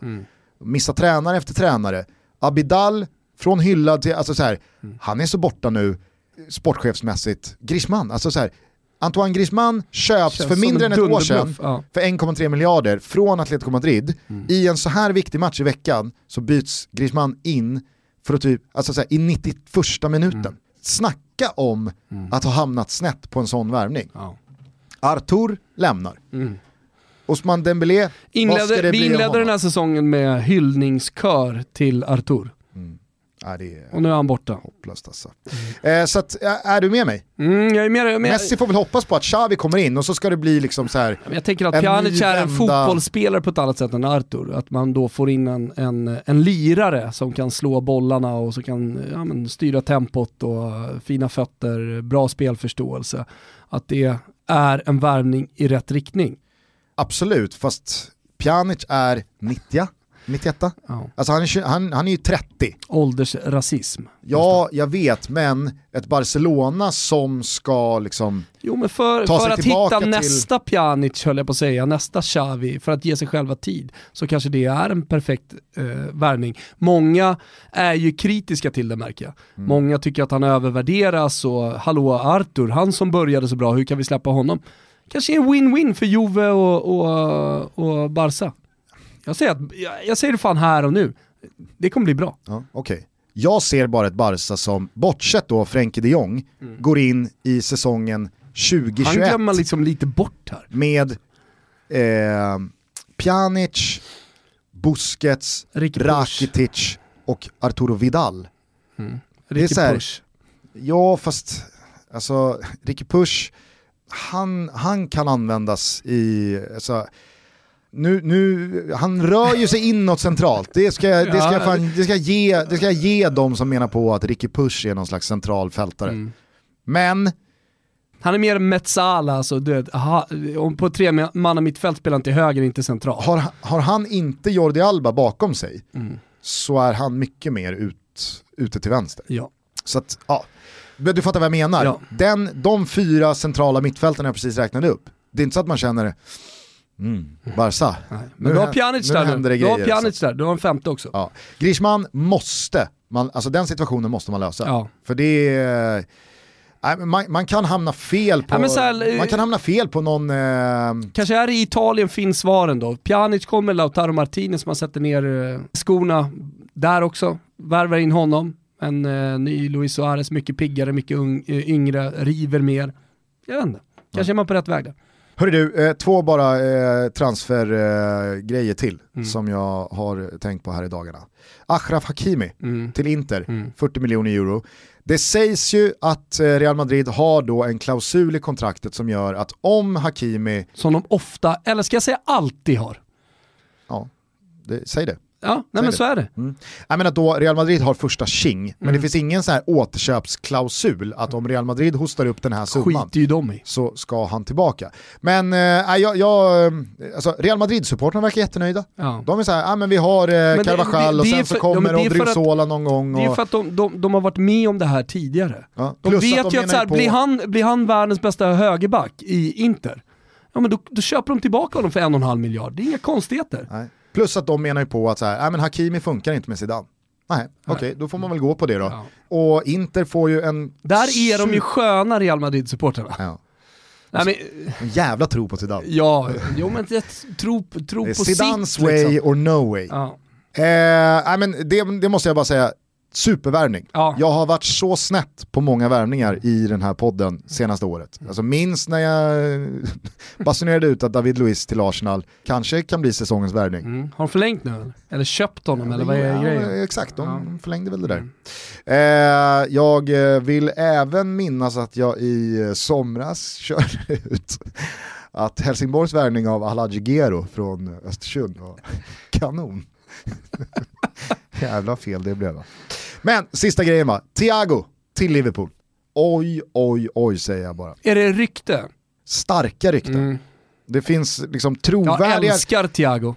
Missa tränare efter tränare. Abidal från hyllad till, alltså så här, han är så borta nu sportchefsmässigt. Griezmann, alltså så här, Antoine Griezmann köps Känns för mindre än ett år sedan ja. för 1,3 miljarder från Atletico Madrid. Mm. I en så här viktig match i veckan så byts Griezmann in för att typ, alltså så här, i 91 minuten. Mm. Snacka om att ha hamnat snett på en sån värvning. Ja. Artur lämnar. Osman Dembélé, vad ska Mm. Inledde, det vi bli av inledde den här säsongen med hyllningskör till Artur. Ja, är Och nu är han borta. hopplöst alltså. Eh, så att, är du med mig? Mm, jag är med, med, Messi får väl hoppas på att Xavi kommer in och så ska det bli liksom så här. Jag tänker att Pjanic är en fotbollsspelare på ett annat sätt än Artur. Att man då får in en, en, en lirare som kan slå bollarna och som kan ja, men, styra tempot och fina fötter, bra spelförståelse. Att det är en värvning i rätt riktning. Absolut, fast Pjanic är 90, 91. Ja. Alltså han är, han, han är ju 30. Åldersrasism. Ja, jag vet, men ett Barcelona som ska liksom... Jo men för, Ta för sig att hitta till- nästa Pjanic höll jag på att säga, nästa Xavi, för att ge sig själva tid, så kanske det är en perfekt eh, värvning. Många är ju kritiska till det märker jag. Mm. Många tycker att han övervärderas och hallå Artur, han som började så bra, hur kan vi släppa honom? Kanske en win-win för Juve och, och, och Barca. Jag säger, att, jag, jag säger det fan här och nu, det kommer bli bra. Ja, okej. Jag ser bara ett Barca som, bortsett då Frenkie de Jong, går in i säsongen Han 2021 glömmer man liksom lite bort här. med eh, Pjanic, Busquets. Rakitic och Arturo Vidal. är Ricky så här- Push. Ja, fast alltså, Ricky Push, han, han kan användas i, alltså, nu, nu, han rör ju sig inåt centralt. Det ska, jag- det, ska jag fan, det, ska jag ge, det ska jag ge dem som menar på att Ricky Push är någon slags central fältare. Mm. Men, Han är mer Metsala, alltså, du vet, aha, på tre manna mittfält spelar han till höger, inte central. har, har han inte Jordi Alba bakom sig Mm. så är han mycket mer ut, ute till vänster. Ja. Så att, ja. Du fattar vad jag menar. Ja. Den, de fyra centrala mittfälten jag precis räknade upp, det är inte så att man känner, mm, Barca. Men Nu du har Pjanic där det nu. Du har grejer, Pjanic alltså. där, du har en femte också. Ja. Griezmann måste, man, alltså den situationen måste man lösa. Ja. För det är, man, man kan hamna fel på, Ja, här, man kan hamna fel på någon, eh, Kanske här i Italien finns svaren då. Pjanic kommer, Lautaro Martinez man sätter ner eh, skorna där också. Värvar in honom. En eh, ny Luis Suarez, mycket piggare, mycket ung, eh, yngre, river mer. Jag vet inte. Kanske är man på rätt väg där. Hörru du, eh, två bara eh, transfergrejer eh, till Mm. som jag har tänkt på här i dagarna. Achraf Hakimi Mm. till Inter, Mm. 40 miljoner euro. Det sägs ju att eh, Real Madrid har då en klausul i kontraktet som gör att om Hakimi, Som de ofta, eller ska jag säga alltid har. ja, det, säg det. Ja, nej men så är det. Mm. Jag menar då Real Madrid har första tjing, men Mm. det finns ingen sån här återköpsklausul att om Real Madrid hostar upp den här summan ju så så ska han tillbaka. Men eh, jag, jag, eh, alltså Real Madrid-supportrarna verkar jättenöjda. Ja. De är såhär, ah, men vi har eh, Carvajal och sen för- så ja, men kommer att- Odriozola någon gång. Det är Och, för att de, de, de har varit med om det här tidigare. ja, De plus vet att ju de att så här, menar blir, på- han, blir han världens bästa högerback i Inter, ja men då, då köper de tillbaka honom för en och en halv miljard. Det är inga konstigheter. Nej. Plus att de menar ju på att så här, ah, men Hakimi funkar inte med Zidane. Nej, okej, då får man väl gå på det då. Ja. Och Inter får ju en... Där är de ju sköna Real Madrid-supportrarna. Ja, Nej, men, en jävla tro på Zidane. ja, jo men jag tro, tro Det är på Zidanes sikt way liksom. or no way. Ja. Eh, nej, men det, det måste jag bara säga, supervärvning. Ja. Jag har varit så snett på många värvningar i den här podden senaste året. Alltså minns när jag basunerade ut att David Luiz till Arsenal kanske kan bli säsongens värvning. Mm. Har de förlängt nu eller? Köpt honom eller vad är Ja, grejen? Exakt, de Ja. Mm. förlängde väl det där. Eh, jag eh, vill även minnas att jag i eh, somras körde ut att Helsingborgs värvning av Alhaji Gero från Östersund var kanon. Jävla fel det blev va. Men sista grejen va, Thiago till Liverpool. Oj, oj, oj säger jag bara. Är det rykte? Starka rykten. Mm. Det finns liksom trovärdiga,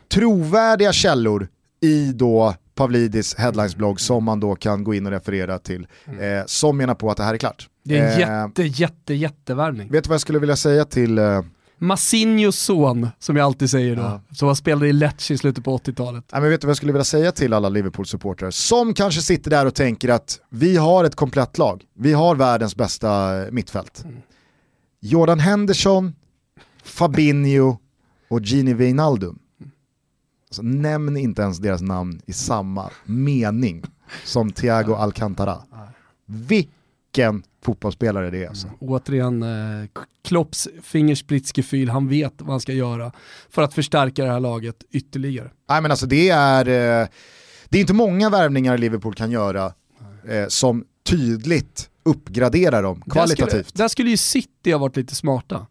trovärdiga källor i då Pavlidis headlinesblogg som man då kan gå in och referera till. Eh, som menar på att det här är klart. Det är en Eh, jätte, jätte, jättevärvning. Vet du vad jag skulle vilja säga till, eh, Massinhos son, som jag alltid säger då, Ja. som han spelade i Lecce i slutet på 80-talet. nej, men vet du vad jag skulle vilja säga till alla Liverpool-supportrar som kanske sitter där och tänker att vi har ett komplett lag, vi har världens bästa eh, mittfält. Jordan Henderson, Fabinho och Gini Wijnaldum. Alltså, nämn inte ens deras namn i samma mening som Thiago Alcantara. Vilken fotbollsspelare det är alltså. Återigen, eh, Klopps fingerspritsgefühl, han vet vad han ska göra för att förstärka det här laget ytterligare. Nej men alltså det är, eh, det är inte många värvningar Liverpool kan göra eh, som tydligt uppgraderar dem kvalitativt. Där skulle, där skulle ju City ha varit lite smarta.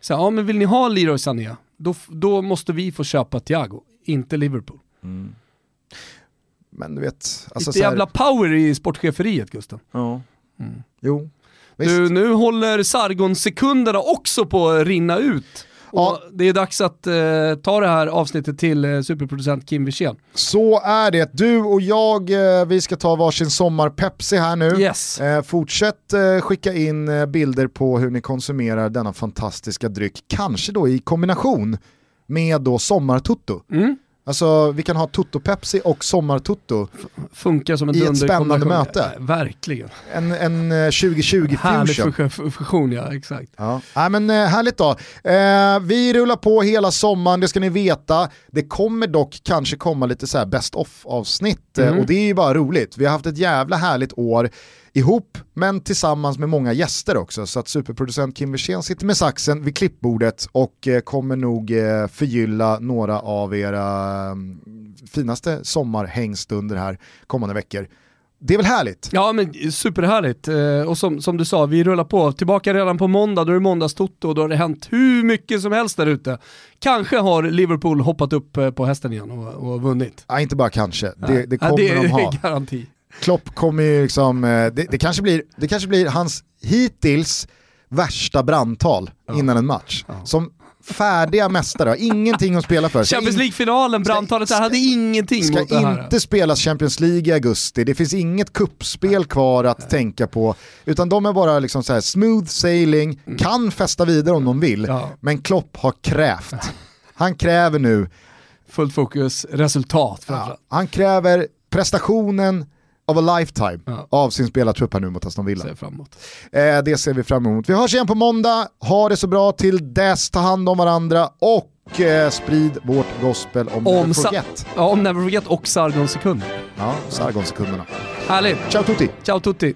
Så, ja men vill ni ha Leroy Sané, då, då måste vi få köpa Thiago, inte Liverpool. Men du vet, alltså lite jävla power i sportcheferiet Gusten. Ja. Jo, visst. Du, nu håller Sargon-sekunderna också på att rinna ut. Ja. Det är dags att eh, ta det här avsnittet till eh, superproducent Kim Wirsén. Så är det. Du och jag, eh, vi ska ta varsin sommar-Pepsi här nu. Yes. Eh, fortsätt eh, skicka in eh, bilder på hur ni konsumerar denna fantastiska dryck. Kanske då i kombination med då sommartutto. Mm. Alltså vi kan ha Tutto-Pepsi och Sommar-Tutto. Funkar som en I ett spännande möte. Verkligen. En, en eh, 2020 Härlig fusion. ja, exakt. Ja. Nej, men eh, härligt då. Eh, vi rullar på hela sommaren, det ska ni veta. Det kommer dock kanske komma lite så här best of avsnitt eh, Mm. och det är ju bara roligt. Vi har haft ett jävla härligt år ihop, men tillsammans med många gäster också. Så att superproducent Kim Wirsén sitter med saxen vid klippbordet och eh, kommer nog eh, förgylla några av era mm, finaste sommarhängstunder här kommande veckor. Det är väl härligt? Ja men superhärligt. Eh, och som, som du sa, vi rullar på. Tillbaka redan på måndag, då är det måndagstotto och då har det hänt hur mycket som helst där ute. Kanske har Liverpool hoppat upp på hästen igen och, och vunnit. Ja, inte bara kanske, det, det Ja, kommer det är de ha. garanti. Klopp kommer ju liksom, eh, det, det, kanske blir, det kanske blir hans hittills värsta brandtal innan en match. Som färdiga mästare, har ingenting att spela för. Champions in- League-finalen, brandtalet där hade ingenting Ska mot det här. inte spelas Champions League i augusti, det finns inget kuppspel kvar att tänka på. Utan de är bara liksom så här smooth sailing, kan festa vidare om de vill. Mm. Ja. Men Klopp har krävt. Han kräver nu Fullt fokus, resultat framförallt. Ja, han kräver prestationen of a lifetime Ja. av sin spelartrupp här nu mot Aston Villa. Ser jag fram emot. Eh, det ser vi fram emot. Vi hörs igen på måndag, ha det så bra till dess, ta hand om varandra och eh, sprid vårt gospel om, Om, Never Forget. ja, om Never Forget och Sargon sekunder. Ja, Sargon-sekunderna. Härligt. Ciao tutti! Ciao tutti.